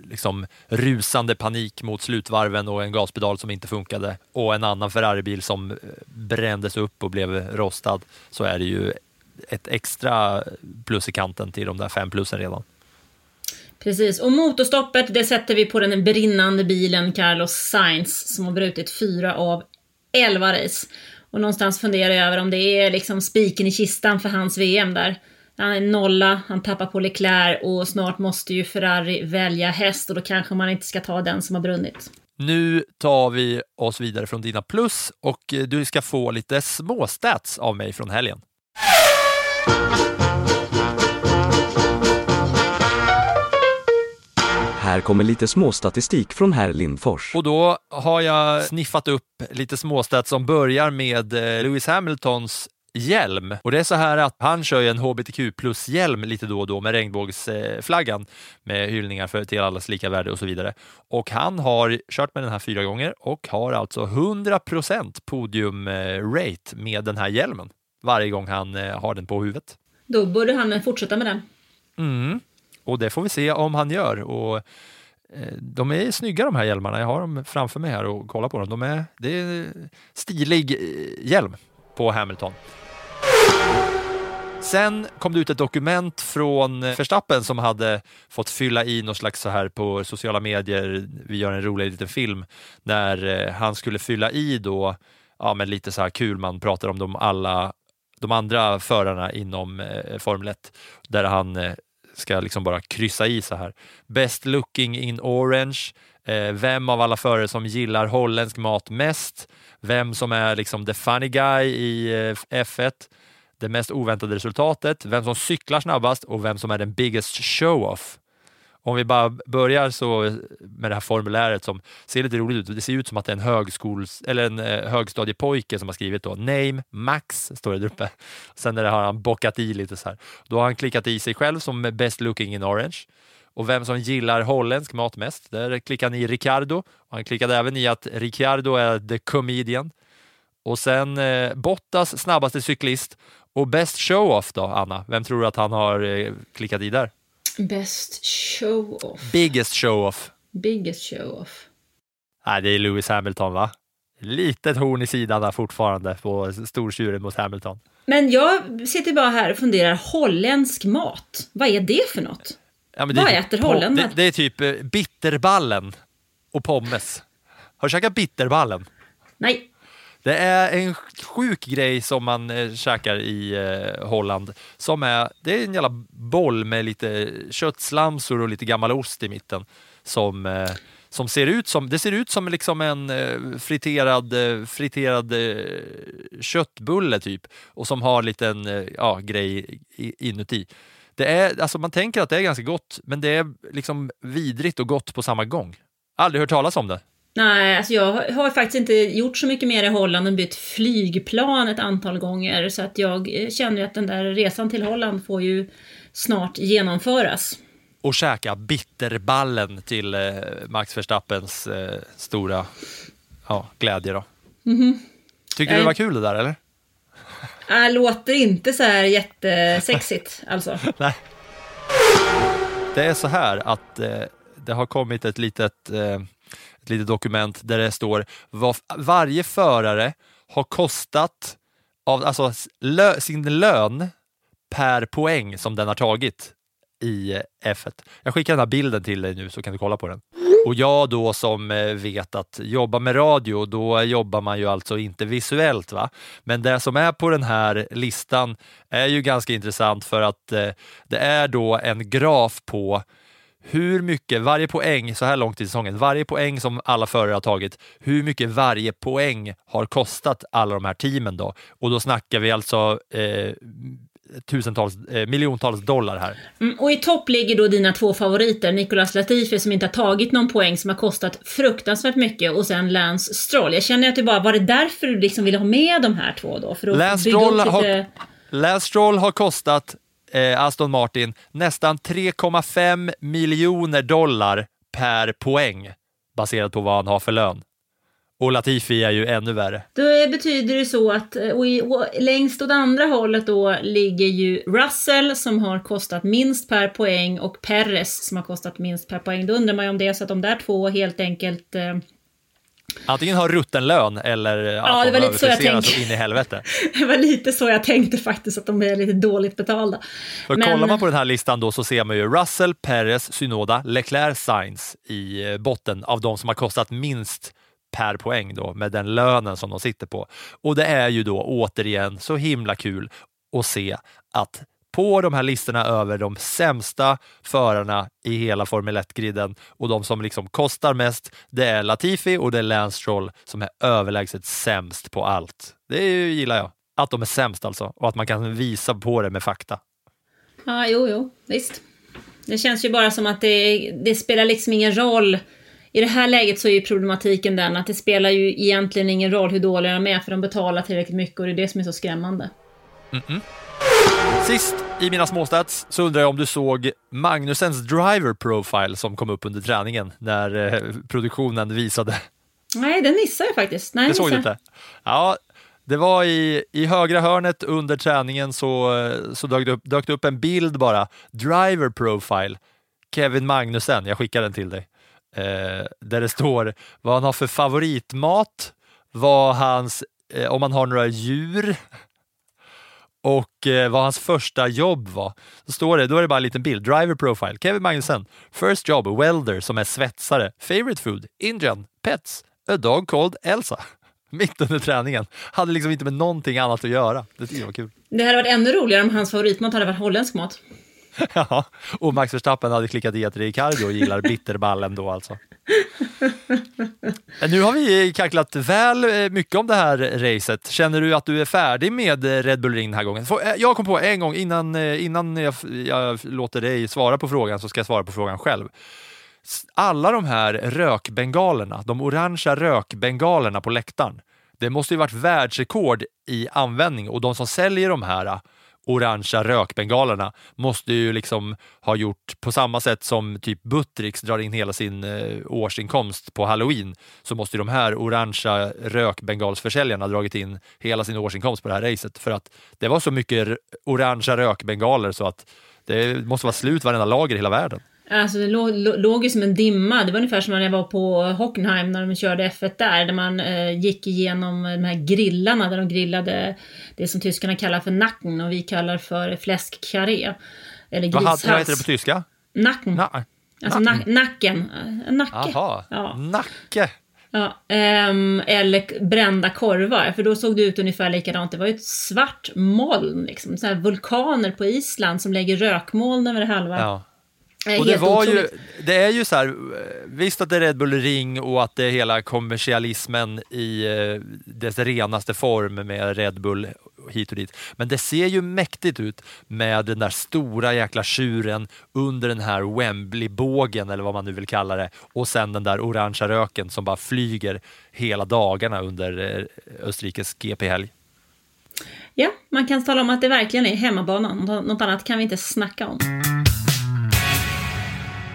liksom rusande panik mot slutvarven och en gaspedal som inte funkade och en annan Ferraribil som eh, brändes upp och blev rostad. Så är det ju ett extra plus i kanten till de där fem plusen redan. Precis, och motorstoppet det sätter vi på den brinnande bilen Carlos Sainz som har brutit fyra av elva race. Och någonstans funderar jag över om det är liksom spiken i kistan för hans VM där. Han är nolla, han tappar på Leclerc och snart måste ju Ferrari välja häst och då kanske man inte ska ta den som har brunnit. Nu tar vi oss vidare från dina plus och eh, du ska få lite småstats av mig från helgen. Här kommer lite småstatistik från herr Lindfors. Och då har jag sniffat upp lite småstats som börjar med eh, Lewis Hamiltons hjälm. Och det är så här att han kör ju en HBTQ plus-hjälm lite då och då med regnbågsflaggan med hyllningar för till allas lika värde och så vidare. Och han har kört med den här fyra gånger och har alltså 100 podium-rate med den här hjälmen varje gång han eh, har den på huvudet. Då borde han fortsätta med den. Mm. Och det får vi se om han gör. Och eh, de är snygga de här hjälmarna. Jag har dem framför mig här och kollar på dem. De är, det är stilig eh, hjälm på Hamilton. Sen kom det ut ett dokument från Verstappen som hade fått fylla i något slags så här på sociala medier. Vi gör en rolig liten film när eh, han skulle fylla i då, ja men lite så här kul, man pratar om de alla de andra förarna inom eh, Formel 1 där han ska ska liksom bara kryssa i så här. Best looking in orange. Eh, vem av alla förare som gillar holländsk mat mest? Vem som är liksom the funny guy i eh, F1? Det mest oväntade resultatet, vem som cyklar snabbast och vem som är den biggest show-off. Om vi bara börjar så med det här formuläret som ser lite roligt ut. Det ser ut som att det är en, högskols, eller en eh, högstadiepojke som har skrivit då. Name Max står det där uppe. Sen har han bockat i lite så här. Då har han klickat i sig själv som best looking in orange. Och vem som gillar holländsk mat mest, där klickar han i Ricardo. Och han klickade även i att Ricardo är the comedian. Och sen eh, Bottas snabbaste cyklist och best show-off då, Anna. Vem tror du att han har eh, klickat i där? Best show-off. Biggest show-off. Biggest show-off. Nej, det är Lewis Hamilton va? Litet horn i sidan där fortfarande på stortjuren mot Hamilton. Men jag sitter bara här och funderar, holländsk mat, vad är det för något? Ja, vad äter holländarna? Det, det, är typ eh, bitterballen och pommes. Har du käkat bitterballen? Nej. Det är en sjuk grej som man eh, käkar i eh, Holland. Som är, det är en jävla boll med lite köttslamsor och lite gammal ost i mitten. Som, eh, som ser ut som, det ser ut som liksom en eh, friterad, eh, friterad eh, köttbulle typ. Och som har en liten eh, ja, grej inuti. Det är, alltså man tänker att det är ganska gott, men det är liksom vidrigt och gott på samma gång. Aldrig hört talas om det. Nej, alltså jag har faktiskt inte gjort så mycket mer i Holland än bytt flygplan ett antal gånger. Så att jag eh, känner att den där resan till Holland får ju snart genomföras. Och käka bitterballen till eh, Max Verstappens eh, stora ja, glädje då. Mm -hmm. Tycker du det var kul det där eller? Äh, låter inte så här jättesexigt alltså. Nej. Det är så här att eh, det har kommit ett litet eh, ett litet dokument där det står vad varje förare har kostat av alltså, lö, sin lön per poäng som den har tagit i eh, F1. Jag skickar den här bilden till dig nu så kan du kolla på den. Och jag då som eh, vet att jobba med radio, då jobbar man ju alltså inte visuellt. va? Men det som är på den här listan är ju ganska intressant för att eh, det är då en graf på hur mycket varje poäng så här långt i säsongen, varje poäng som alla förare har tagit, hur mycket varje poäng har kostat alla de här teamen då. Och då snackar vi alltså eh, tusentals, eh, miljontals dollar här. Mm, och i topp ligger då dina två favoriter, Nicolas Latifi som inte har tagit någon poäng, som har kostat fruktansvärt mycket, och sen Lance Stroll. Jag känner att det bara, var det därför du liksom ville ha med de här två då? För att Lance Stroll, har, lite... Lance Stroll har kostat eh, Aston Martin nästan 3,5 miljoner dollar per poäng baserat på vad han har för lön. Och Latifi är ju ännu värre. Då betyder det så att, eh, och, i, och längst åt andra hållet då ligger ju Russell som har kostat minst per poäng och Perez som har kostat minst per poäng. Då undrar man ju om det är så att de där två helt enkelt eh, Antingen har rutten lön eller Ja, att det de var lite så jag överpresterar så tänkte. in i helvete. Det var lite så jag tänkte faktiskt, att de är lite dåligt betalda. För Men- kollar man på den här listan då så ser man ju Russell, Perez, Synoda, Leclerc, Sainz i eh, botten av de som har kostat minst per poäng då med den lönen som de sitter på. Och det är ju då återigen så himla kul att se att på de här listorna över de sämsta förarna i hela Formel 1-griden och de som liksom kostar mest, det är Latifi och det är Lance Stroll som är överlägset sämst på allt. Det gillar jag. Att de är sämst alltså och att man kan visa på det med fakta. Ja, jo, jo, visst. Det känns ju bara som att det, det spelar liksom ingen roll. I det här läget så är ju problematiken den att det spelar ju egentligen ingen roll hur dåliga de är, för de betalar tillräckligt mycket och det är det som är så skrämmande. Sist i mina småstats så undrar jag om du såg Magnusens driver profile som kom upp under träningen när eh, produktionen visade. Nej, den missade jag faktiskt. Nej, Det såg du inte? Ja, det var i, i högra hörnet under träningen så, eh, så dök, det upp, dök det upp en bild bara. Driver profile, Kevin Magnusen, jag skickar den till dig. Eh, där det står vad han har för favoritmat, vad hans, eh, om han har några djur och eh, vad hans första jobb var. Så står det, då är det bara en liten bild. Driver profile, Kevin Magnussen. First job, welder som är svetsare. Favorite food, Indian, pets, a dog called Elsa. Mitt under träningen. Hade liksom inte med någonting annat att göra. Det tycker jag var kul. Det hade varit ännu roligare om hans favoritmat hade varit holländsk mat. Ja, och Max Verstappen hade klickat i att Ricardo gillar bitterballen då alltså. Nu har vi kacklat väl eh, mycket om det här racet. Känner du att du är färdig med Red Bull Ring den här gången? Eh, jag kom på en gång innan, eh, innan jag, jag låter dig svara på frågan så ska jag svara på frågan själv. Alla de här rökbengalerna, de orangea rökbengalerna på läktaren, det måste ju varit världsrekord i användning och de som säljer de här orangea rökbengalerna måste ju liksom ha gjort på samma sätt som typ Buttricks drar in hela sin eh, årsinkomst på halloween så måste ju de här orangea rökbengalsförsäljarna ha dragit in hela sin årsinkomst på det här racet för att det var så mycket r- orangea rökbengaler så att det måste vara slut varenda lager i hela världen. Alltså det låg, lå- låg ju som en dimma. Det var ungefär som när jag var på Hockenheim när de körde F1 där, där man eh, gick igenom de här grillarna där de grillade det som tyskarna kallar för nacken och vi kallar för fläskkarré. Eller grishals. vad heter det på tyska? Nacken. Na- Alltså nacken. na- nacken. Eh, En nacke. Jaha, Ja. nacke. Ja, ehm, eller brända korvar, för då såg det ut ungefär likadant. Det var ju ett svart moln, liksom. Så vulkaner på Island som lägger rökmoln över halva. Ja. Och det, var ju, det är ju så här, visst att det är Red Bull Ring och att det är hela kommersialismen i eh, dess renaste form med Red Bull hit och dit. Men det ser ju mäktigt ut med den där stora jäkla tjuren under den här Wembley-bågen eller vad man nu vill kalla det och sen den där orangea röken som bara flyger hela dagarna under eh, Österrikes GP-helg. Ja, man kan tala om att det verkligen är hemmabanan. Nå- Något annat kan vi inte snacka om.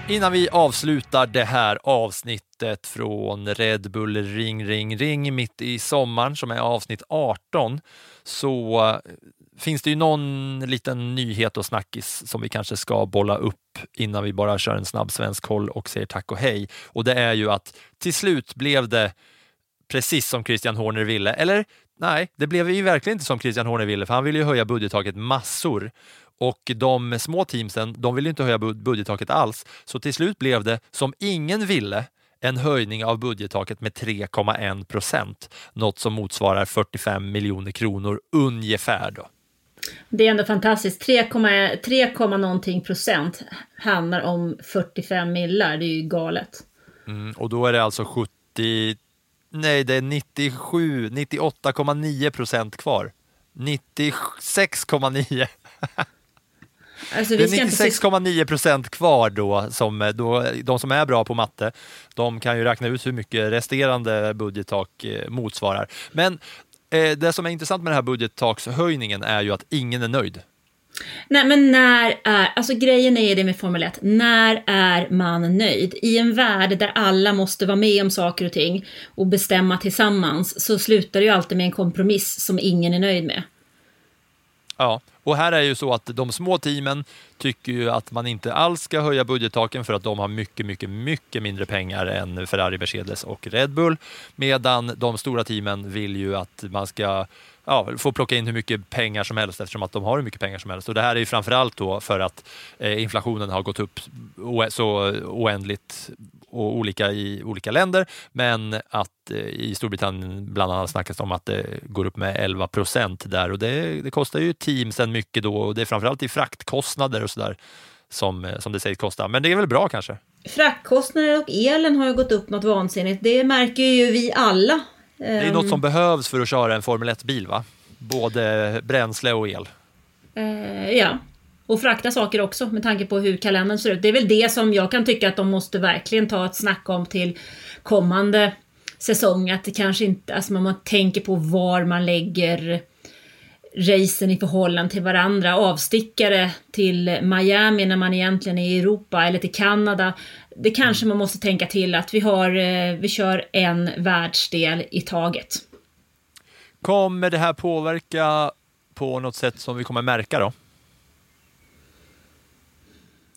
Innan vi avslutar det här avsnittet från Red Bull Ring Ring Ring mitt i sommaren som är avsnitt 18 så eh, finns det ju någon liten nyhet och snackis som vi kanske ska bolla upp innan vi bara kör en snabb svensk koll och säger tack och hej. Och det är ju att till slut blev det precis som Christian Horner ville. Eller nej, det blev ju verkligen inte som Christian Horner ville för han ville ju höja budgettaket massor. Och de små teamsen, de ville inte höja bud- budgettaket alls. Så till slut blev det som ingen ville, en höjning av budgettaket med 3,1 procent, något som motsvarar 45 miljoner kronor ungefär. Då. Det är ändå fantastiskt. 3, 3, någonting procent handlar om 45 millar. Det är ju galet. Mm, och då är det alltså 70, nej det är 97, 98,9 procent kvar. 96,9. Alltså, det är 96,9 procent kvar då, som då, de som är bra på matte, de kan ju räkna ut hur mycket resterande budgettak eh, motsvarar. Men eh, det som är intressant med den här budgettakshöjningen är ju att ingen är nöjd. Nej, men när är, alltså grejen är det med Formel 1, när är man nöjd? I en värld där alla måste vara med om saker och ting och bestämma tillsammans så slutar det ju alltid med en kompromiss som ingen är nöjd med. Ja, och här är ju så att de små teamen tycker ju att man inte alls ska höja budgettaken för att de har mycket, mycket, mycket mindre pengar än Ferrari, Mercedes och Red Bull. Medan de stora teamen vill ju att man ska ja, få plocka in hur mycket pengar som helst eftersom att de har hur mycket pengar som helst. Och det här är ju framförallt då för att eh, inflationen har gått upp så oändligt och olika i olika länder. Men att eh, i Storbritannien bland annat snackas om att det går upp med 11 procent där och det, det kostar ju teamsen mycket då och det är framförallt i fraktkostnader och sådär som, eh, som det sägs kosta. Men det är väl bra kanske? Fraktkostnader och elen har ju gått upp något vansinnigt. Det märker ju vi alla. Det är något som ehm. behövs för att köra en Formel 1-bil va? Både bränsle och el. Uh, ja, och frakta saker också med tanke på hur kalendern ser ut. Det är väl det som jag kan tycka att de måste verkligen ta ett snack om till kommande säsong. Att det kanske inte, alltså man tänker på var man lägger racen i förhållande till varandra. Avstickare till Miami när man egentligen är i Europa eller till Kanada. Det kanske man måste tänka till att vi, har, eh, vi kör en världsdel i taget. Kommer det här påverka på något sätt som vi kommer märka då?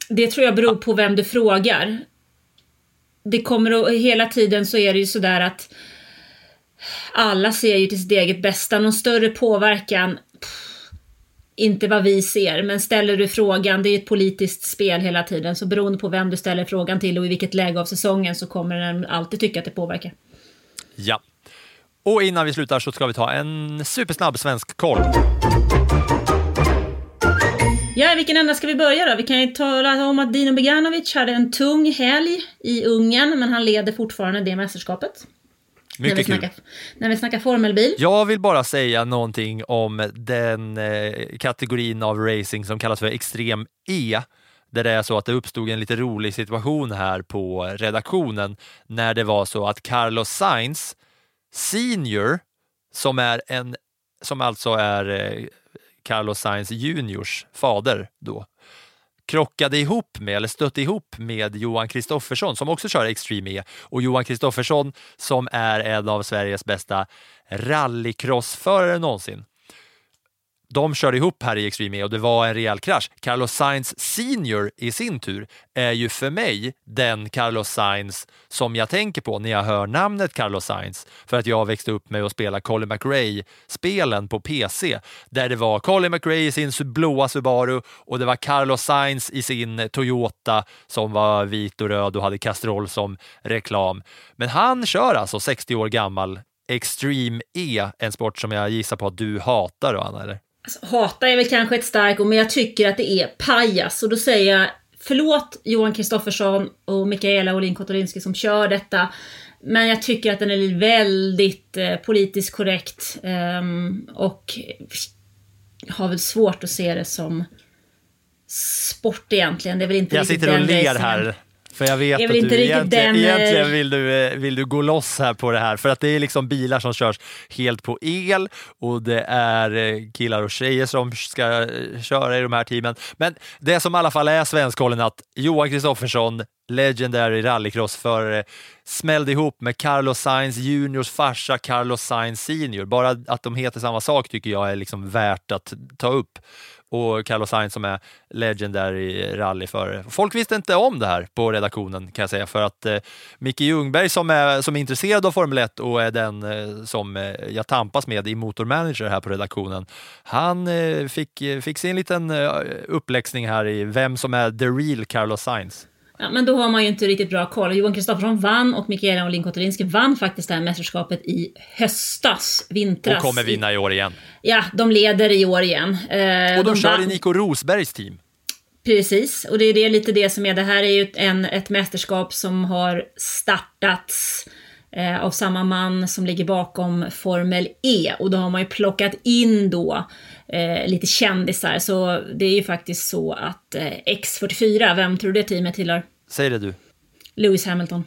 Det tror jag beror på vem du frågar. Det kommer att, hela tiden så är det ju sådär att alla ser ju till sitt eget bästa. Någon större påverkan, pff, inte vad vi ser. Men ställer du frågan, det är ett politiskt spel hela tiden. Så beroende på vem du ställer frågan till och i vilket läge av säsongen så kommer den alltid tycka att det påverkar. Ja. Och innan vi slutar så ska vi ta en supersnabb svensk koll. Ja, i vilken ända ska vi börja då? Vi kan ju tala om att Dino Beganovic hade en tung helg i Ungern, men han leder fortfarande det mästerskapet. Mycket när vi, snackar, när vi snackar formelbil. Jag vill bara säga någonting om den eh, kategorin av racing som kallas för extrem E där det är så att det uppstod en lite rolig situation här på redaktionen när det var så att Carlos Sainz senior, som är en som alltså är eh, Carlos Sainz juniors fader då, krockade ihop med, eller stötte ihop med Johan Kristoffersson som också kör Extreme E. Och Johan Kristoffersson som är en av Sveriges bästa rallycrossförare någonsin de körde ihop här i Extreme E och det var en rejäl krasch. Carlos Sainz senior i sin tur är ju för mig den Carlos Sainz som jag tänker på när jag hör namnet Carlos Sainz. För att jag växte upp med att spela Colin McRae-spelen på PC där det var Colin McRae i sin blåa Subaru och det var Carlos Sainz i sin Toyota som var vit och röd och hade kastrull som reklam. Men han kör alltså 60 år gammal Extreme E, en sport som jag gissar på att du hatar då, Anna, eller? Alltså, hata är väl kanske ett starkt ord, men jag tycker att det är pajas. Och då säger jag förlåt Johan Kristoffersson och Mikaela Olin Kotorinski som kör detta. Men jag tycker att den är väldigt eh, politiskt korrekt eh, och har väl svårt att se det som sport egentligen. Det är väl inte jag sitter och ler här för jag vet att du egentligen, den... egentligen vill, du, eh, vill du gå loss här på det här. För att det är liksom bilar som körs helt på el och det är eh, killar och tjejer som ska eh, köra i de här teamen. Men det som i alla fall är svenskkollen att Johan Kristoffersson, legendary rallycrossförare, smällde ihop med Carlos Sainz juniors farsa Carlos Sainz senior. Bara att de heter samma sak tycker jag är liksom värt att ta upp och Carlos Sainz som är legendary rallyförare. Folk visste inte om det här på redaktionen kan jag säga för att eh, Micke Ljungberg som är, som är intresserad av Formel 1 och är den eh, som eh, jag tampas med i Motormanager här på redaktionen. Han eh, fick, eh, fick sin liten eh, uppläxning här i vem som är the real Carlos Sainz. Ja, men då har man ju inte riktigt bra koll. Johan Kristoffersson vann och Mikaela Olin Kotelinski vann faktiskt det här mästerskapet i höstas, vintras. Och kommer vinna i år igen. Ja, de leder i år igen. Eh, Och de kör vann- i Nico Rosbergs team. Precis, och det är det, lite det som är, det här är ju ett- en, ett mästerskap som har startats eh, av samma man som ligger bakom Formel E. Och då har man ju plockat in då eh, lite kändisar, så det är ju faktiskt så att eh, X44, vem tror du det teamet tillhör? Säg det du. Lewis Hamilton.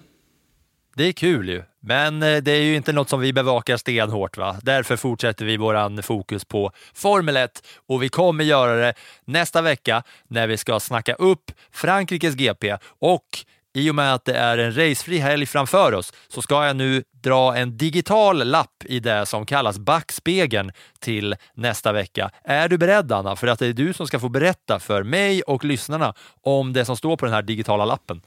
Det är kul ju, men eh, det är ju inte något som vi bevakar stenhårt. Va? Därför fortsätter vi våran fokus på Formel 1 och vi kommer göra det nästa vecka när vi ska snacka upp Frankrikes GP och i och med att det är en racefri helg framför oss så ska jag nu dra en digital lapp i det som kallas backspegeln till nästa vecka. Är du beredd Anna? För att det är du som ska få berätta för mig och lyssnarna om det som står på den här digitala lappen.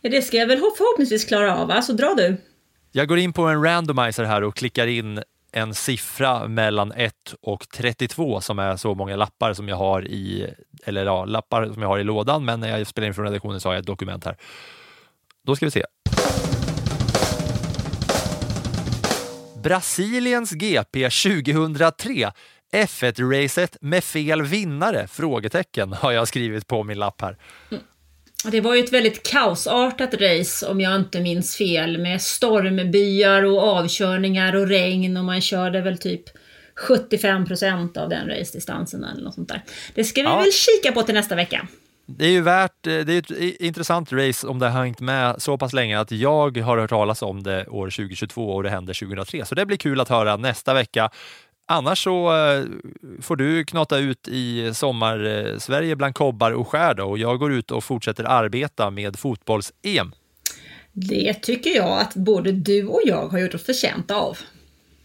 Ja, det ska jag väl förhoppningsvis klara av? Så dra du. Jag går in på en randomizer här och klickar in en siffra mellan 1 och 32 som är så många lappar som jag har i, eller ja, lappar som jag har i lådan, men när jag spelar in från redaktionen så har jag ett dokument här. Då ska vi se. Brasiliens GP 2003. F1-racet med fel vinnare? Frågetecken har jag skrivit på min lapp här. Mm. Det var ju ett väldigt kaosartat race om jag inte minns fel med stormbyar och avkörningar och regn och man körde väl typ 75% av den race-distansen eller något sånt där. Det ska vi Ja. väl kika på till nästa vecka. Det är ju värt, eh, det är ett intressant race om det har hängt med så pass länge att jag har hört talas om det år 2022 och det händer 2003. Så det blir kul att höra nästa vecka. Annars så eh, får du knata ut i sommar-Sverige bland kobbar och skär då, och jag går ut och fortsätter arbeta med fotbolls-EM. Det tycker jag att både du och jag har gjort oss förtjänta av.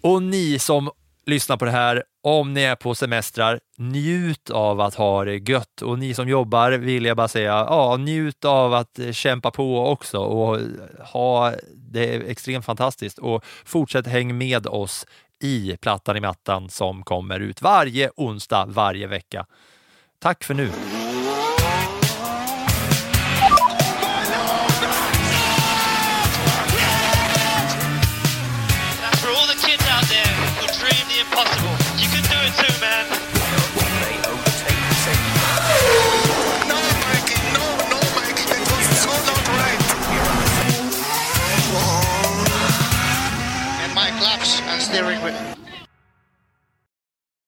Och ni som lyssnar på det här, om ni är på semestrar, njut av att ha det gött. Och ni som jobbar vill jag bara säga, ja, njut av att kämpa på också och ha det extremt fantastiskt. Och fortsätt häng med oss i Plattan i mattan som kommer ut varje onsdag, varje vecka. Tack för nu! And my